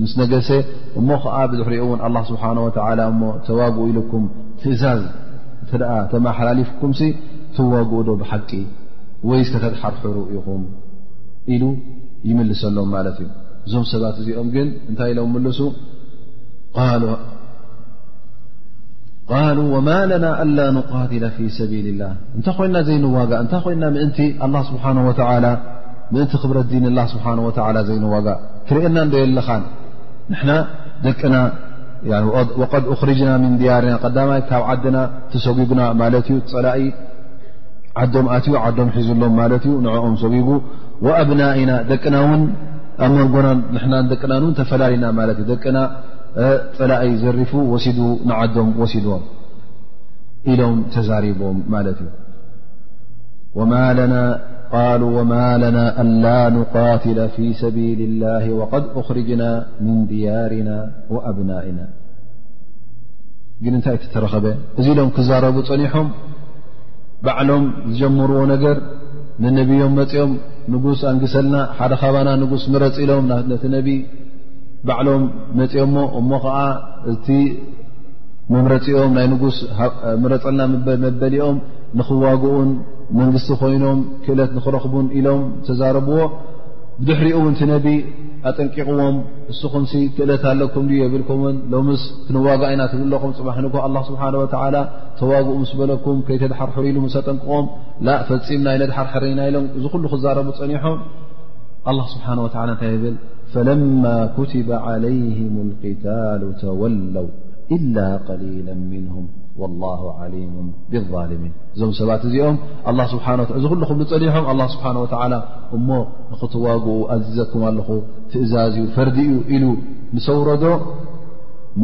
ምስ ነገሰ እሞ ከዓ ብድሕሪኡ እውን ኣላ ስብሓን ወተላ እሞ ተዋግኡ ኢልኩም ትእዛዝ እተ ተመሓላሊፍኩም ሲ ትዋግኡ ዶ ብሓቂ ወይ ዝተተትሓርሕሩ ኢኹም ኢሉ ይምልሰሎም ማለት እዩ እዞም ሰባት እዚኦም ግን እንታይ ኢሎም ምልሱ ቃሉ ቃሉ ወማ ለና ኣላ ንቃትለ ፊ ሰቢል ላ እንተ ኮይና ዘይንዋጋእ እንታ ኮይና ምእንቲ ኣላ ስብሓን ወተላ ምእንቲ ክብረት ዲን ላ ስብሓን ወላ ዘይንዋጋእ ክርእየና እንዶ የለኻን ንሕና ደቅና ወቀድ ኣኽርጅና ምን ድያርና ቀዳማይ ካብ ዓድና ተሰጉግና ማለት እዩ ፀላኢ ዓዶም ኣትዩ ዓዶም ሒዙሎም ማለት እዩ ንዕኦም ሰጉጉ ወኣብናኢና ደቅና እውን ኣብ መንጎና ንሕና ደቅና እውን ተፈላሊና ማለት እዩ ደቅና ፀላኢ ዘሪፉ ወሲዱ ንዓዶም ወሲድዎም ኢሎም ተዛሪቦም ማለት እዩ ወማ ለና ቃሉ ወማ ለና ኣላ ንቃትለ ፊ ሰቢል ላ ወቀድ ኣኽርጅና ምን ድያርና ወኣብናእና ግን እንታይ ትተረኸበ እዚ ኢሎም ክዛረቡ ፀኒሖም ባዕሎም ዝጀምርዎ ነገር ንነብዮም መፂኦም ንጉስ ኣንግሰልና ሓደ ካባና ንጉስ ምረፂ ኢሎም ነቲ ነቢ ባዕሎም መፅኦሞ እሞ ከዓ እቲ መምረፂኦም ናይ ንጉስ ምረፀና መበሊኦም ንኽዋግኡን መንግስቲ ኮይኖም ክእለት ንኽረኽቡን ኢሎም ተዛረብዎ ብድሕሪኡ እውን ቲ ነቢ ኣጠንቂቕዎም እስኹም ክእለት ኣለኩም ዩ የብልኩምን ሎምስ ክንዋጋ ኢና ትብ ኣለኹም ፅባሕ ን ኣላ ስብሓን ወተላ ተዋግኡ ምስ በለኩም ከይተድሓርሕሩ ኢሉ ምስ ኣጠንቅቖም ላ ፈፂምና ይነድሓርሕርኢና ኢሎም እዚ ኩሉ ክዛረቡ ፀኒሖም ኣላ ስብሓን ወተላ እንታይ ይብል ፈለማ ኩትበ ዓለይህም ልቅታሉ ተወለው ኢላ ቀሊላ ምንሁም ወላ ዓሊሙ ብልሚን እዞም ሰባት እዚኦም ኣላ ስብሓ እዚ ኩሉ ክብሉ ፀኒሖም ኣላ ስብሓን ወተዓላ እሞ ንኽትዋግኡ ኣዚዘኩም ኣለኹ ትእዛዝ እዩ ፈርዲ እዩ ኢሉ ምስ ኣውረዶ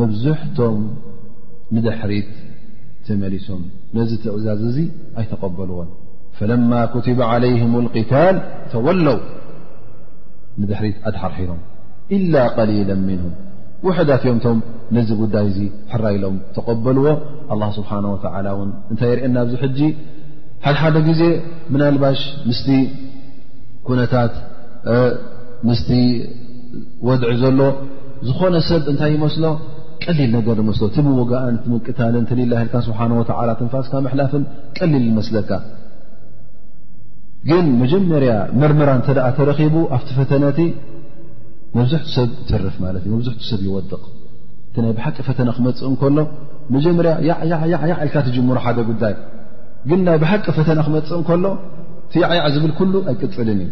መብዝሕቶም ንድሕሪት ተመሊሶም ነዚ ትእዛዝ እዚ ኣይተቐበልዎን ፈለማ ኩትበ ዓለይህም ልቅታል ተወለው ንድሕሪት ኣድሓርሒሮም ኢላ ቀሊላ ምንሁም ውሕዳት እዮም ቶም ነዚ ጉዳይ እዚ ሕራ ኢሎም ተቐበልዎ ኣላ ስብሓን ወተላ እውን እንታይ የርእና ኣብዚ ሕጂ ሓደሓደ ግዜ ምናልባሽ ምስቲ ኩነታት ምስቲ ወድዒ ዘሎ ዝኾነ ሰብ እንታይ ይመስሎ ቀሊል ነገር ዝመስሎ እቲ ምውጋእን ትምቅታልን ትልላህልካ ስብሓን ወተላ ትንፋስካ ምሕላፍን ቀሊል ዝመስለካ ግን መጀመርያ ምርምራ እተ ተረኺቡ ኣብቲ ፈተነቲ መብዝሕቱ ሰብ ይትርፍ ማለት እዩ መብዝሕቱ ሰብ ይወድቕ እቲ ናይ ብሓቂ ፈተነ ክመፅእ እንከሎ መጀመርያ ያዕዕ ኢልካ ትጅምሮ ሓደ ጉዳይ ግን ናይ ብሓቂ ፈተነ ክመፅእ እንከሎ እቲ ያዕዕ ዝብል ኩሉ ኣይቅፅልን እዩ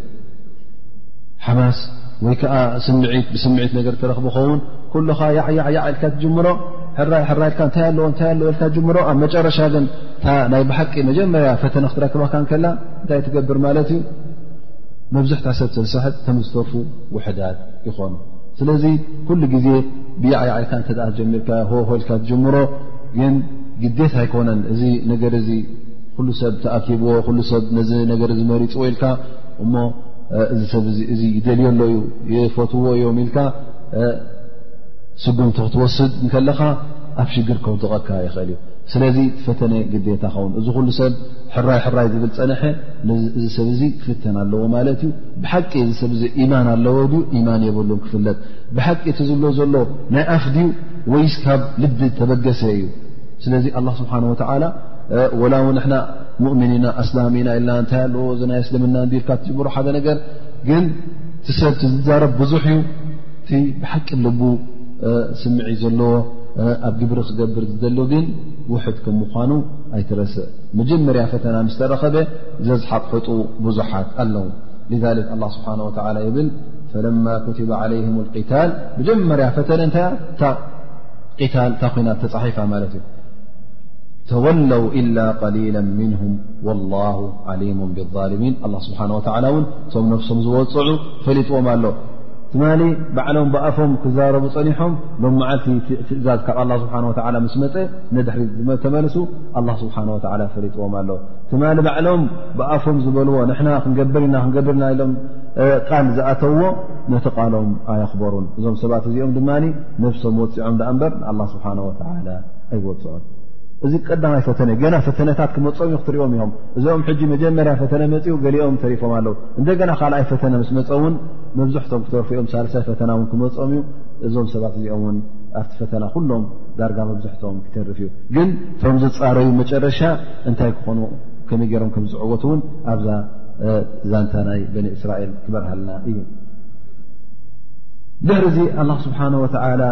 ሓማስ ወይ ከዓ ስምዒት ብስምዒት ነገር ተረኽቡ ኸውን ኩሉኻ ያዕ ኢልካ ትጅምሮ ሕራይ ሕራይ ኢልካ እንታይ ኣለዎ እንታይ ኣለዎ ኢልካ ትጅምሮ ኣብ መጨረሻ ግን እታ ናይ ብሓቂ መጀመርያ ፈተነ ክትረክበካ ከላ እንታይ ትገብር ማለት እዩ መብዝሕታ ሰብ ተዝሰሕጥ ተምዝተፉ ውሕዳት ይኾኑ ስለዚ ኩሉ ግዜ ብያዕያዓይካ እተ ጀሚርካ ሆልካ ትጀምሮ ግን ግዴት ኣይኮነን እዚ ነገር እዚ ኩሉ ሰብ ተኣኪብዎ ኩሉ ሰብ ነዚ ነገር ዚ መሪፅ ወኢልካ እሞ እዚ ሰብ እዚ ይደልዮ ኣሎ እዩ ይፈትዎ እዮም ኢልካ ስጉምቲ ክትወስድ ከለኻ ኣብ ሽግር ከውድቐካ ይኽእል እዩ ስለዚ ፈተነ ግዴታ ኸውን እዚ ኩሉ ሰብ ሕራይ ሕራይ ዝብል ፀንሐ እዚ ሰብ እዚ ክፍተን ኣለዎ ማለት እዩ ብሓቂ እዚ ሰብ ዚ ኢማን ኣለዎ ድዩ ኢማን የብሉን ክፍለት ብሓቂ እቲ ዝብሎ ዘሎ ናይ ኣፍ ድዩ ወይስ ካብ ልቢ ተበገሰ እዩ ስለዚ ኣላ ስብሓን ወተዓላ ወላ ው ንሕና ሙእምን ኢና ኣስላም ኢና ኢልና እንታይ ኣለዎ እዚ ናይ እስልምና ንቢልካ ትጅምሮ ሓደ ነገር ግን እቲ ሰብቲ ዝዛረብ ብዙሕ እዩ እቲ ብሓቂ ልቡ ስምዒት ዘለዎ ኣብ ግብሪ ክገብር ዝደሊ ግን ውሕድ ከም ምዃኑ ኣይትረስእ መጀመርያ ፈተና ምስ ተረኸበ ዘዝሓጥሕጡ ብዙሓት ኣለዉ ذ ኣ ስብሓ ይብል ፈለማ ኩትባ ዓለይም ቂታል መጀመርያ ፈተነ እንታይ እታ ታል እታ ኮይና ተፃሒፋ ማለት እዩ ተወለው ኢላ ቀሊላ ምንሁም ወላሁ ዓሊሙ ብልሚን ስብሓ ወላ እውን እቶም ነፍሶም ዝወፅዑ ፈሊጥዎም ኣሎ ትማሊ ባዕሎም ብኣፎም ክዛረቡ ፀኒሖም ሎም መዓልቲ ትእዛዝ ካብ ኣላ ስብሓን ወላ ምስ መፀ ንድሕሪ ተመልሱ ኣላ ስብሓን ወላ ፈሊጥዎም ኣሎ ትማሊ ባዕሎም ብኣፎም ዝበልዎ ንሕና ክንገብር ኢና ክንገብር ኢና ኢሎም ቃል ዝኣተውዎ ነቲ ቃሎም ኣየኽበሩን እዞም ሰባት እዚኦም ድማ ነብሶም ወፂዖም ዳኣ እምበር ንኣላ ስብሓን ወላ ኣይወፅዑን እዚ ቀዳማይ ፈተነ ገና ፈተነታት ክመፆም ዩ ክትሪኦም እዮም እዚኦም ሕጂ መጀመርያ ፈተነ መፅኡ ገሊኦም ተሪፎም ኣለዉ እንደገና ካልኣይ ፈተነ ምስ መፀ እውን መብዝሕቶም ክተርፉ እዮም ሳልሳይ ፈተና ውን ክመፆም እዩ እዞም ሰባት እዚኦም ውን ኣብቲ ፈተና ኩሎም ዳርጋ መብዝሕቶም ክተርፍ እዩ ግን ቶም ዝፃረዩ መጨረሻ እንታይ ክኾኑ ከመይ ገይሮም ከም ዝዕወት እውን ኣብዛ ዛንታ ናይ በኒ እስራኤል ክበርሃልና እዩ ድሕር እዚ ኣላ ስብሓን ወተላ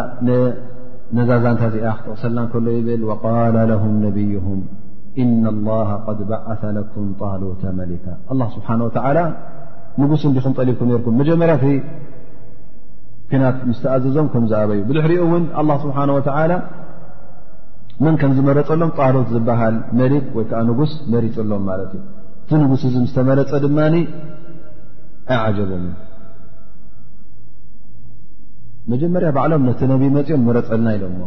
ነዛ ዛንታ እዚኣ ክጠቕሰልና ከሎ ይብል ወቃላ ለሁም ነብይሁም እና ላሃ ቐድ ባዓተ ለኩም ጣሉተ መሊካ ኣላ ስብሓን ወተላ ንጉስ እንዲኹም ጠሊብኩም ነርኩም መጀመርያ እቲ ኩናት ምስ ተኣዘዞም ከም ዝኣበዩ ብድሕሪኡ እውን ኣላ ስብሓን ወተዓላ መን ከም ዝመረፀሎም ጣሎት ዝበሃል መሊክ ወይ ከዓ ንጉስ መሪፅሎም ማለት እዩ እቲ ንጉስ እዚ ምስ ተመረፀ ድማ ኣይዓጀቦም እዩ መጀመርያ ባዕሎም ነቲ ነቢ መፅኦም መረፀልና ኢሎሞ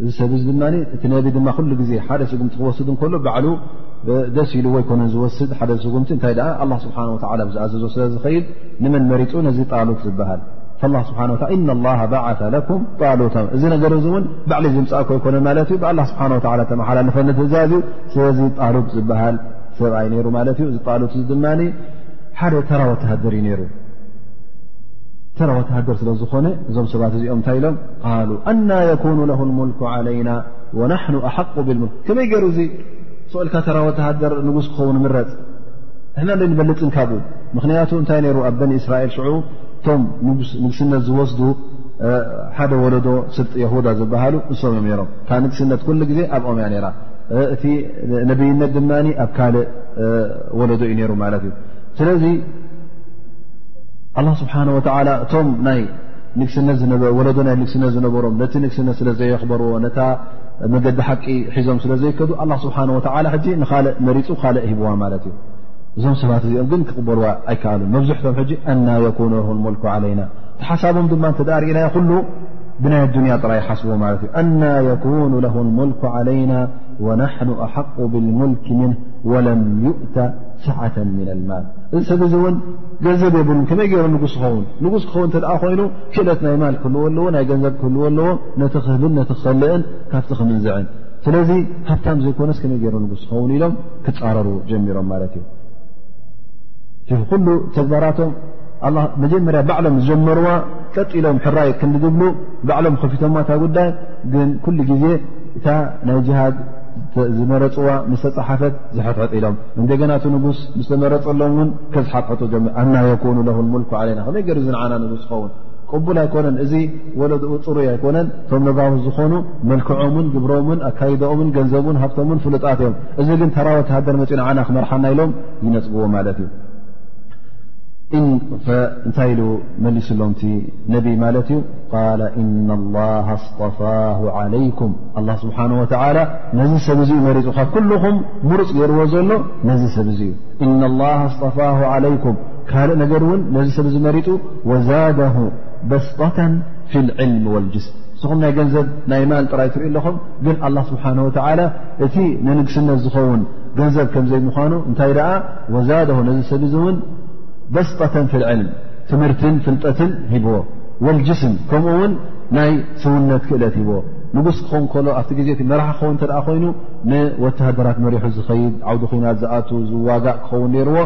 እዚ ሰብ እዚ ድማ እቲ ነቢ ድማ ኩሉ ግዜ ሓደ ስጉምቲ ክወስድ እንከሎ ባዕሉ ደስ ኢልዎ ኣይኮነን ዝወስድ ሓደ ስጉምቲ እንታይ ደኣ ኣላ ስብሓን ወላ ብዝኣዘዞ ስለ ዝኸይድ ንመን መሪፁ ነዚ ጣሉት ዝበሃል ላ ስብሓ ወ እና ላ ባዓተ ለኩም ጣሉት እዚ ነገር እዚ እውን ባዕሊ ዝምፃእኮ ኣይኮነ ማለት እዩ ብኣላ ስብሓን ወላ ተመሓላለፈ ንትእዛዝ እዩ ስለዚ ጣሉት ዝበሃል ሰብኣይ ነይሩ ማለት እዩ እዚ ጣሉት እዚ ድማ ሓደ ተራ ወተሃደር እዩ ነይሩ ተራ ወተሃደር ስለ ዝኾነ እዞም ሰባት እዚኦም እንታይ ኢሎም ቃሉ ኣና የኩኑ ለ ሙልኩ ዓለይና ወናሕኑ ኣሓቁ ብልሙልክ ከመይ ገይሩ እዙ ሰኡልካ ተራ ወተሃደር ንጉስ ክኸውን ምረፅ ንሕና ዶ ንበልፅን ካብኡ ምክንያቱ እንታይ ነይሩ ኣብ በኒ እስራኤል ሽዑ እቶም ንግስነት ዝወስዱ ሓደ ወለዶ ስብጢ የሁዳ ዝበሃሉ እሶም እዮም ነሮም እታ ንግስነት ኩሉ ግዜ ኣብኦም እያ ነራ እቲ ነብይነት ድማ ኣብ ካልእ ወለዶ እዩ ነይሩ ማለት እዩ ስለዚ ኣላ ስብሓን ወተላ እቶም ናይ ንግስነት ወለዶ ናይ ንግስነት ዝነበሮም ነቲ ንግስነት ስለ ዘየኽበርዎ ነታ መገዲ ሓቂ ሒዞም ስለ ዘይከዱ ኣላ ስብሓን ወተላ ሕጂ ንካልእ መሪፁ ካልእ ሂብዋ ማለት እዩ እዞም ሰባት እዚኦም ግን ክቕበልዋ ኣይከኣሉ መብዝሕቶም ሕጂ ኣና የኩኑ ርሁን ሞልኩ ዓለይና ተሓሳቦም ድማ እተ ርእናዮ ኩሉ ብናይ ኣዱንያ ጥራይ ሓስቦ ማለት እዩ ኣና የኩኑ ለሁ ሞልኩ ዓለይና ወናሕኑ ኣሓቁ ብልሙልክ ምን ወለም ይእተ ሰዓተ ምና ልማል እዚ ሰብ እዚ እውን ገንዘብ የብሉን ከመይ ገይሩ ንጉስ ክኸውን ንጉስ ክኸውን እተ ኮይኑ ክእለት ናይ ማል ክህልዎ ኣለዎ ናይ ገንዘብ ክህልዎ ኣለዎ ነቲ ክህብን ነቲ ክኸልእን ካብቲ ክምንዝዕን ስለዚ ሃብታም ዘይኮነስ ከመይ ገይሮ ንጉስ ዝኸውን ኢሎም ክፃረሩ ጀሚሮም ማለት እዩ ኩሉ ተግባራቶም መጀመርያ ባዕሎም ዝጀመርዋ ቀጢሎም ሕራይ ክንዲድብሉ ባዕሎም ከፊቶማ እታ ጉዳይ ግን ኩሉ ግዜ እታ ናይ ጅሃድ ዝመረፅዋ ምስ ተፃሓፈት ዝሐትሐጥ ኢሎም እንደገና እቲ ንጉስ ምስተመረፀሎም እውን ከዝሓትሐጡ ጀ ኣና የኮኑ ለ ሙልኩ ዓለና ከመይ ገይሩ ዝንዓና ንጉስ ዝኸውን ቅቡል ኣይኮነን እዚ ወለድኡ ፅሩይ ኣይኮነን እቶም ነጋውስ ዝኾኑ መልክዖምን ግብሮምን ኣካይደኦምን ገንዘቡን ሃብቶምን ፍሉጣት እዮም እዚ ግን ተራ ወተሃደር መፂኡ ንዓና ክመርሓና ኢሎም ይነፅግዎ ማለት እዩ እንታይ ኢሉ መሊስሎም እቲ ነቢ ማለት እዩ ቃል እና ላሃ ኣስጠፋሁ ዓለይኩም ኣላ ስብሓን ወተላ ነዚ ሰብ እዙ መሪፁ ካብ ኩልኹም ምሩፅ ገይርዎ ዘሎ ነዚ ሰብ እዙ እዩ እና ላሃ ኣስጠፋሁ ዓለይኩም ካልእ ነገር እውን ነዚ ሰብ እዚ መሪፁ ወዛደሁ በስጠተ ፊ ልዕልሚ ወልጅስም ንስኹም ናይ ገንዘብ ናይ ማል ጥራይ ትሪኢ ኣለኹም ግን ኣላ ስብሓን ወተዓላ እቲ ንንግስነት ዝኸውን ገንዘብ ከም ዘይምዃኑ እንታይ ደኣ ወዛደሁ ነዚ ሰብ እዚ እውን በስጠተን ፊ ልዕልም ትምህርትን ፍልጠትን ሂብዎ ወልጅስም ከምኡ እውን ናይ ስውነት ክእለት ሂብዎ ንጉስ ክኸውን ከሎ ኣብቲ ግዜ እቲ መራሒ ክኸውን እንተደኣ ኮይኑ ንወተሃደራት መሪሑ ዝኸይድ ዓውዲ ኩናት ዝኣት ዝዋጋእ ክኸውን ነይርዎ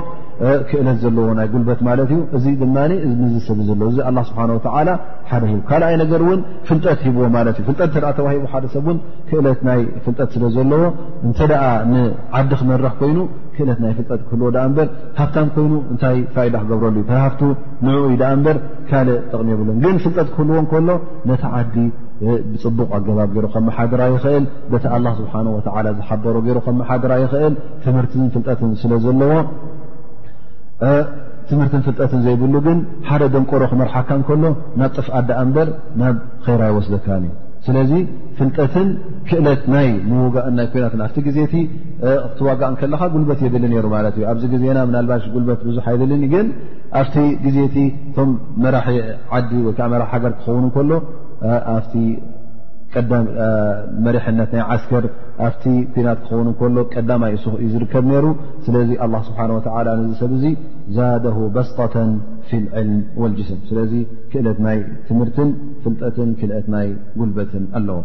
ክእለት ዘለዎ ናይ ጉልበት ማለት እዩ እዚ ድማ እዚ ሰብ ዘሎ እዚ ኣ ስብሓ ላ ሓደ ሂቡ ካልኣይ ነገር እውን ፍልጠት ሂብዎ ማለት እዩ ፍልጠት ተ ተዋሂቡ ሓደ ሰብ ን ክእለት ናይ ፍልጠት ስለ ዘለዎ እንተ ንዓዲ ክመርሕ ኮይኑ ክእለት ናይ ፍልጠት ክህልዎ ኣ እምበር ሃብታም ኮይኑ እንታይ ፋይዳ ክገብረሉ ዩ ሃፍቱ ንኡ ዩ ኣ እምበር ካልእ ጥቕሚ የብሉን ግን ፍልጠት ክህልዎ ከሎ ነቲ ዓዲ ብፅቡቕ ኣገባብ ገይሩ ከመሓድራ ይኽእል በቲ ኣላ ስብሓ ወ ዝሓበሮ ገይሩ ከመሓድራ ይኽእል ትምህርትን ፍልጠትን ስለ ዘለዎ ትምህርትን ፍልጠትን ዘይብሉ ግን ሓደ ደንቆሮ ክመርሓካ ከሎ ናብ ጥፍኣት ዳኣ እምበር ናብ ኸይራ ይወስደካን እዩ ስለዚ ፍልጠትን ክእለት ናይ ምውጋእን ናይ ኮናትን ኣብቲ ግዜ እቲ ክትዋጋእ ከለኻ ጉልበት የድሊ ነይሩ ማለት እዩ ኣብዚ ግዜና ምናልባሽ ጉልበት ብዙሕ ኣይድልን ግን ኣብቲ ግዜ እቲ እቶም መራሒ ዓዲ ወይከዓ መራሒ ሃገር ክኸውን ከሎ ኣብቲ ቀዳም መሪሕነት ናይ ዓስከር ኣብቲ ኩናት ክኸውን ከሎ ቀዳማይ እሱ ዩ ዝርከብ ነይሩ ስለዚ ኣላ ስብሓን ወላ ነዚ ሰብ እዙ ዛደሁ በስጠተን ፊ ልዕልም ወልጅስም ስለዚ ክእለት ናይ ትምህርትን ፍልጠትን ክልአት ናይ ጉልበትን ኣለዎ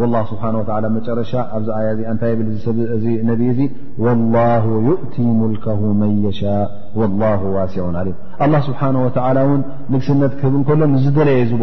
ወላ ስብሓን ወላ መጨረሻ ኣብዚ ኣያ እዚ እንታይ ብል ሰብ እዚ ነብ እዙ ወላሁ ዩእቲ ሙልከሁ መን የሻ ወላ ዋሲዑን ዓሊም ኣላ ስብሓን ወተላ እውን ንግስነት ክህብ እንከሎ ንዝደለየ ዝቦ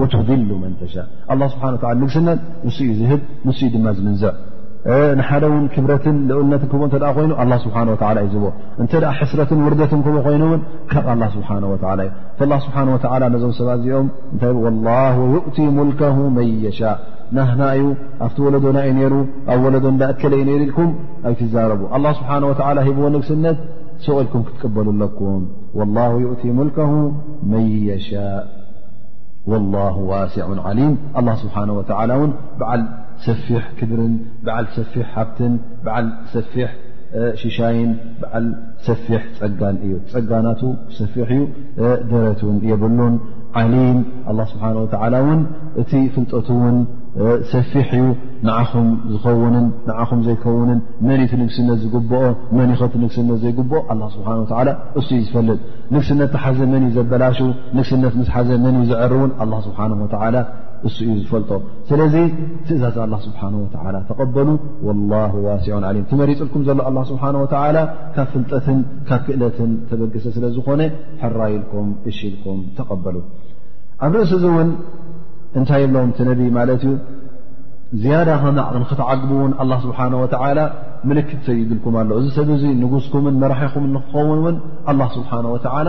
ወትድሉ መን ተሻ ኣላ ስብሓን ላ ንግስነት ንሱ እዩ ዝህብ ንሱ እዩ ድማ ዝምንዘዕ ንሓደ እውን ክብረትን ልኡልነትን ክህቦ እተ ኮይኑ ኣላ ስብሓን ወላ እዩ ዝቦ እንተ ሕስረትን ውርደትን ክህቦ ኮይኑ እውን ካብ ኣላ ስብሓን ወላ እዩ ላ ስብሓን ወላ ነዞም ሰባት እዚኦም እንታይ ወላ ዩእቲ ሙልከ መን የሻ ናህና እዩ ኣብቲ ወለዶና እዩ ነይሩ ኣብ ወለዶ እዳእከለ እዩ ነይሩ ኢልኩም ኣይትዛረቡ ኣላ ስብሓን ወላ ሂብዎ ንግስነት ሰቕ ኢልኩም ክትቅበሉ ኣለኩም ወላ ዩእቲ ሙልከ መን የሻ ወላሁ ዋሲዑን ዓሊም ኣላ ስብሓን ወተዓላ እውን በዓል ሰፊሕ ክብርን በዓል ሰፊሕ ሃብትን በዓል ሰፊሕ ሽሻይን በዓል ሰፊሕ ፀጋን እዩ ፀጋናቱ ሰፊሕ እዩ ደረት እውን የብሉን ዓሊም ኣላ ስብሓን ወተዓላ እውን እቲ ፍልጠቱ እውን ሰፊሕ እዩ ንዓኹም ዝኸውንን ንዓኹም ዘይከውንን መን እቲ ንግስነት ዝግብኦ መን ኸቲ ንግስነት ዘይግብኦ ኣላ ስብሓን ወተዓላ እሱ እዩ ዝፈልጥ ንግስነት ተሓዘ መን እዩ ዘበላሹ ንግስነት ምስ ሓዘ መን እዩ ዝዐሪ እውን ኣላ ስብሓን ወላ እሱ እዩ ዝፈልጦ ስለዚ ትእዛዝ ኣላ ስብሓን ወላ ተቐበሉ ወላ ዋሲዑን ዓሊም ትመሪፅልኩም ዘሎ ኣላ ስብሓን ወላ ካብ ፍልጠትን ካብ ክእለትን ተበግሰ ስለ ዝኾነ ሕራይልኩም እሽኢልኩም ተቐበሉ ኣብ ርእሲ እዚ እውን እንታይ የብሎም እቲ ነቢ ማለት እዩ ዝያዳ ከማዕ ንክትዓግቡ እውን ኣላ ስብሓን ወላ ምልክት ሰይድልኩም ኣሎ እዚ ሰብ እዚ ንጉስኩምን መራሒኹም ንክኸውን እውን ኣላ ስብሓን ወላ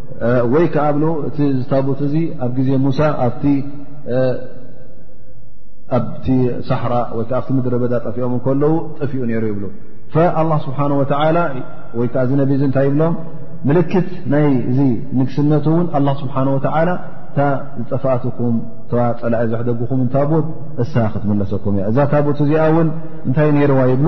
ወይ ከዓ ብሎ እቲ ዝታቡት እዚ ኣብ ግዜ ሙሳ ኣብቲ ኣብቲ ሳሕራ ወይ ከዓ ኣብቲ ምድረ በዳ ጠፊኦም ከለዉ ጠፊኡ ነይሩ ይብሉ ኣላ ስብሓን ወተላ ወይ ከዓ እዚ ነቢ እዚ እንታይ ይብሎም ምልክት ናይ እዚ ንግስነቱ እውን ኣላ ስብሓን ወተላ እታ ዝጠፋኣትኩም እተ ፀላኢ ዘሕደግኹም ታቡት እሳ ክትምለሰኩም እያ እዛ ታቡት እዚኣ እውን እንታይ ነይርዋ ይብሉ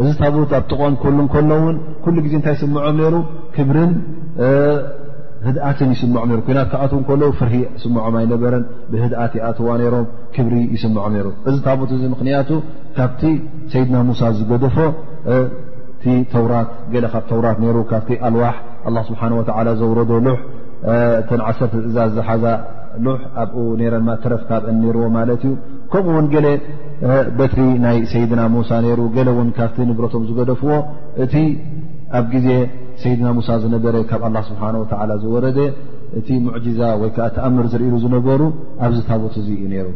እዚ ታቡት ኣብ ጥቕኦም ክህሉ እንከሎ እውን ኩሉ ግዜ እንታይ ይስምዖም ነይሩ ክብርን ህድኣትን ይስምዖም ነሩ ኩናት ክኣትዉ ከለዉ ፍርሂ ስምዖም ኣይነበረን ብህድኣት ይኣትዋ ነይሮም ክብሪ ይስምዖም ነሩ እዚ ታቡት እዚ ምኽንያቱ ካብቲ ሰይድና ሙሳ ዝገደፎ እቲ ተውራት ገለ ካብ ተውራት ነይሩ ካብቲ ኣልዋሕ ኣላ ስብሓን ወተዓላ ዘውረዶ ሉሕ እተን ዓሰርተ ትእዛዝ ዝሓዛ ሉሕ ኣብኡ ነረማ ትረፍ ካብአን ነይርዎ ማለት እዩ ከምኡ ውን ገለ በትሪ ናይ ሰይድና ሙሳ ነይሩ ገለ ውን ካብቲ ንብረቶም ዝገደፍዎ እቲ ኣብ ግዜ ሰይድና ሙሳ ዝነበረ ካብ ኣላ ስብሓን ወተዓላ ዝወረደ እቲ ሙዕጅዛ ወይ ከዓ ተኣምር ዝርእሉ ዝነበሩ ኣብዚ ታቦት እዙ እዩ ነይሩ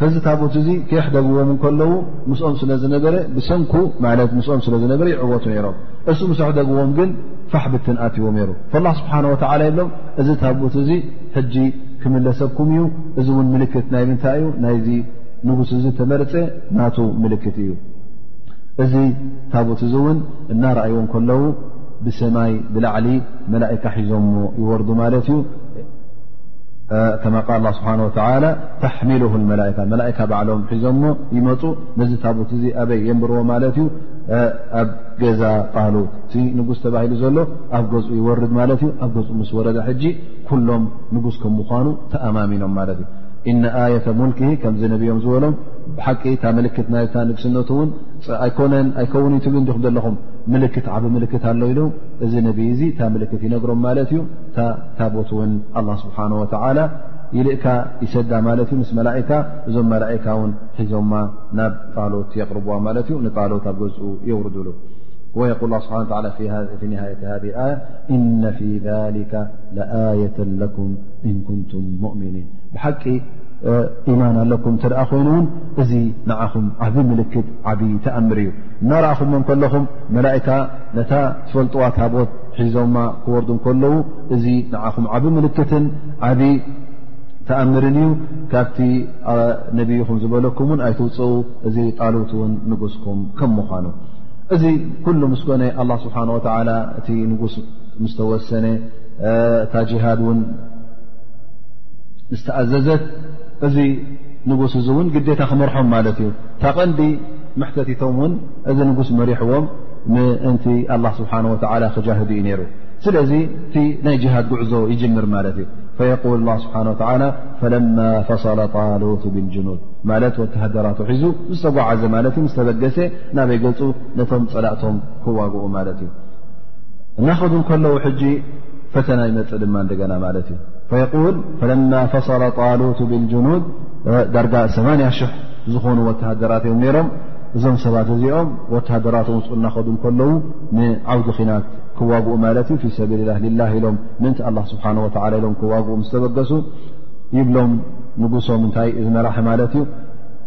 ፈዚ ታቦት እዙ ከየሕደብዎም እንከለዉ ምስኦም ስለ ዝነበረ ብሰንኩ ማለት ምስኦም ስለ ዝነበረ ይዕወቱ ነይሮም እሱ ምስ ኣሕደብዎም ግን ፋሕ ብትን ኣትዎ ነይሩ ላ ስብሓን ወተዓላ ይብሎም እዚ ታቦት እዙ ሕጂ ክምለሰኩም እዩ እዚ እውን ምልክት ናይ ምንታይ እዩ ናይዚ ንጉስ እዚ ተመርፀ ናቱ ምልክት እዩ እዚ ታቦት እዚ እውን እናረኣዮ ከለዉ ብሰማይ ብላዕሊ መላእካ ሒዞሞ ይወርዱ ማለት እዩ ከ ቃል ስብሓ ተሕሚሉ መላካ መላካ ባዕሎም ሒዞሞ ይመፁ ነዚ ታቦት እዚ ኣበይ የንብርዎ ማለት እዩ ኣብ ገዛ ጣሉት ንጉስ ተባሂሉ ዘሎ ኣብ ገዝኡ ይወርድ ማለት እዩ ኣብ ገዝኡ ምስ ወረደ ሕጂ ኩሎም ንጉስ ከም ምኳኑ ተኣማሚኖም ማለት እዩ እነ ኣየተ ሙልክ ከምዚ ነብዮም ዝበሎም ብሓቂ እታ ምልክት ናይ ንግስነቱ እውን ኣይኮነን ኣይከውን እዩ ትብሉ እንዲኹም ዘለኹም ምልክት ዓብ ምልክት ኣሎ ኢሉ እዚ ነብይ እዚ እታ ምልክት ይነግሮም ማለት እዩ እታ ታቦት እውን ኣላ ስብሓን ወተላ ይልእካ ይሰዳ ማለት እዩ ምስ መላእካ እዞም መላእካ እውን ሒዞማ ናብ ጣሎት የቕርብዋ ማለት እዩ ንጣሎት ኣብ ገዝኡ የውርድሉ ወየቁል ስብሓ ፊ ሃየት ሃ ኣያ እነ ፊ ذሊከ ለኣየة ለኩም እን ኩንቱም ሙእምኒን ብሓቂ ኢማን ኣለኩም እተ ኮይኑ ውን እዚ ንዓኹም ዓብ ምልክት ዓብዪ ተኣምር እዩ እናረእኹሞ ከለኹም መላእካ ነታ ትፈልጥዋ ታቦት ሒዞማ ክወርዱ ከለዉ እዚ ንዓኹም ዓብ ምልክትን ዓብ ተኣምርን እዩ ካብቲ ነብይኹም ዝበለኩም ውን ኣይትውፅኡ እዚ ጣሉት ውን ንጉስኩም ከም ምዃኑ እዚ ኩሉ ምስ ኮነ ኣላ ስብሓን ወተላ እቲ ንጉስ ምስ ተወሰነ እታ ጅሃድ እውን ምስተኣዘዘት እዚ ንጉስ እዚ እውን ግዴታ ክመርሖም ማለት እዩ እታ ቐንዲ መሕተቲቶም እውን እዚ ንጉስ መሪሕዎም ምእንቲ ኣላ ስብሓን ወተላ ክጃህዱ እዩ ነይሩ ስለዚ እቲ ናይ ጅሃድ ጉዕዞ ይጅምር ማለት እዩ ፈየቁል ላ ስብሓን ወተላ ፈለማ ፈሰለ ጣሉት ብልጅኑድ ማለት ወተሃደራቱ ሒዙ ምስተጓዓዘ ማለት እዩ ምስተበገሰ ናበይ ገፁ ነቶም ፀላእቶም ክዋግኡ ማለት እዩ እናኸዱ ከለዉ ሕጂ ፈተና ይመፅእ ድማ እንደገና ማለት እዩ ፈየል ፈለማ ፈሰለ ጣሉት ብልጅኑድ ዳርጋ 8ያ ሽሕ ዝኾኑ ወተሃደራት እዮም ነይሮም እዞም ሰባት እዚኦም ወተሃደራት ውፅ እናኸዱ ከለዉ ንዓውዲ ኺናት ክዋግኡ ማለት እዩ ፊ ሰቢልላ ልላ ኢሎም ምእንቲ ኣላ ስብሓን ወላ ኢሎም ክዋግኡ ምስ ተበገሱ ይብሎም ንጉሶም እንታይ እዚ መራሒ ማለት እዩ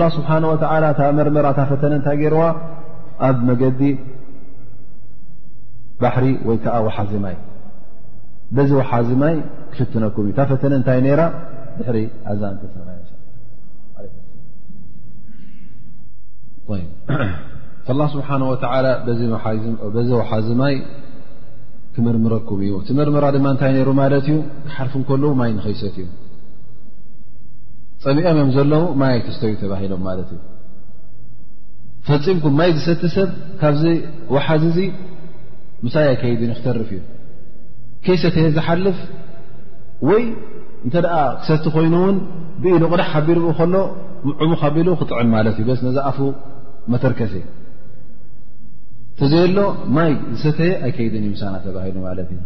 ላ ስብሓን ወተላ እታ መርመራ እታ ፈተነ እንታይ ገይርዋ ኣብ መገዲ ባሕሪ ወይ ከዓ ወሓዚ ማይ በዚ ወሓዚ ማይ ክፍትነኩም እዩ እታ ፈተነ እንታይ ነይራ ድሕሪ ኣዛ ንተሰራ ላ ስብሓን ወተላ በዚ ወሓዚ ማይ ክምርምረኩም እዩ እቲ መርምራ ድማ እንታይ ነይሩ ማለት እዩ ክሓልፍ ከለዉ ማይ ንኸይሰት እዩ ጸሚኦም እዮም ዘለዉ ማይ ኣይትስተዩ ተባሂሎም ማለት እዩ ፈፂምኩም ማይ ዝሰቲ ሰብ ካብዚ ወሓዚ እዙ ምሳይ ኣይከይድ ዩ ክተርፍ እዩ ከይሰተየ ዝሓልፍ ወይ እንተ ደኣ ክሰቲ ኮይኑ እውን ብኢሉ ቕዳሕ ሓቢርኡ ከሎ ምዕሙኽ ኣቢሉ ክጥዕም ማለት እዩ በስ ነዚ ኣፉ መተርከሲ እተዘየሎ ማይ ዝሰተየ ኣይከይድን እዩ ምሳና ተባሂሉ ማለት እዩ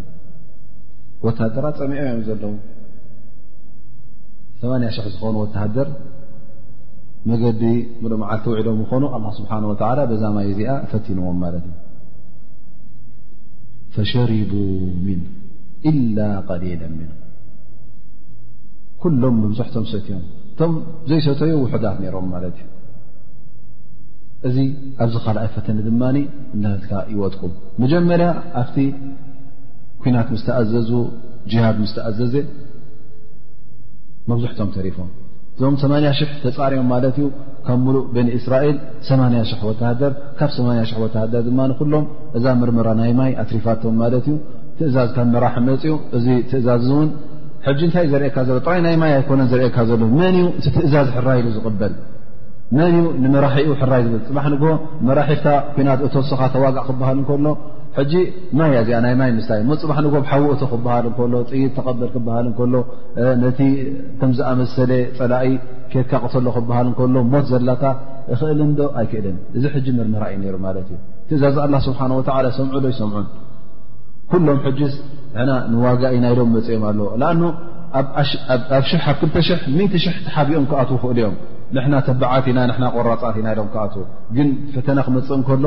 ወታደራት ፀሚኦም እዮም ዘለዉ ሰማንያ ሽሕ ዝኾኑ ወተሃደር መገዲ ምሉ መዓልቲ ውዒዶም ምኾኑ ኣላ ስብሓን ወተላ በዛ ማይ እዚኣ ፈቲንዎም ማለት እዩ ፈሸሪቡ ምን ኢላ ቀሊላ ምን ኩሎም መብዝሕቶም ሰትዮም እቶም ዘይሰተዩ ውሑዳት ነይሮም ማለት እዩ እዚ ኣብዚ ካልኣይ ፈተኒ ድማ እናትካ ይወጥቁ መጀመርያ ኣብቲ ኩናት ምስ ተኣዘዙ ጅሃድ ምስ ተኣዘዘ መብዝሕቶም ተሪፎም እዞም 8 ሽሕ ተፃርዮም ማለት እዩ ካብ ሙሉእ ቤኒ እስራኤል 8 ሽ ወተሃደር ካብ 8 ሽ ወተሃደር ድማ ንኩሎም እዛ ምርምራ ናይ ማይ ኣትሪፋቶም ማለት እዩ ትእዛዝ ካብ መራሒ መፅኡ እዚ ትእዛዝ እውን ሕጂ እንታይ ዘርእካ ዘሎ ጥራይ ናይ ማይ ኣይኮነን ዘርእካ ዘሎ መን እዩ እቲ ትእዛዝ ሕራይ ኢሉ ዝቕበል መን እዩ ንመራሒኡ ሕራይ ዝብል ፅባሕ ንግ መራሒፍታ ኩናት እተወሰኻ ተዋጋእ ክበሃል እንከሎ ሕጂ ማይ እያ እዚኣ ናይ ማይ ምስታይ እሞ ፅባሕ ንጎ ሓዊ እቶ ክበሃል እከሎ ጥይት ተቐበል ክበሃል እከሎ ነቲ ከምዝኣመሰለ ፀላኢ ኬድካ ቅተሎ ክበሃል እከሎ ሞት ዘላታ እኽእል እንዶ ኣይክእልን እዚ ሕጂ ምርመራ እዩ ነይሩ ማለት እዩ ትእዛዝ ኣላ ስብሓን ወተላ ሰምዑ ዶ ይሰምዑን ኩሎም ሕጅስ ሕና ንዋጋ ኢና ኢሎም መፅኦም ኣለ ኣኑ ኣብ ሽሕ ኣብ ክልተ ሽሕ ሚእቲ ሽሕ ተሓቢኦም ክኣትዉ ክእሉ እዮም ንሕና ተባዓት ኢና ንሕና ቆራፃት ኢና ኢሎም ክኣትዉ ግን ፈተና ክመፅእ እከሎ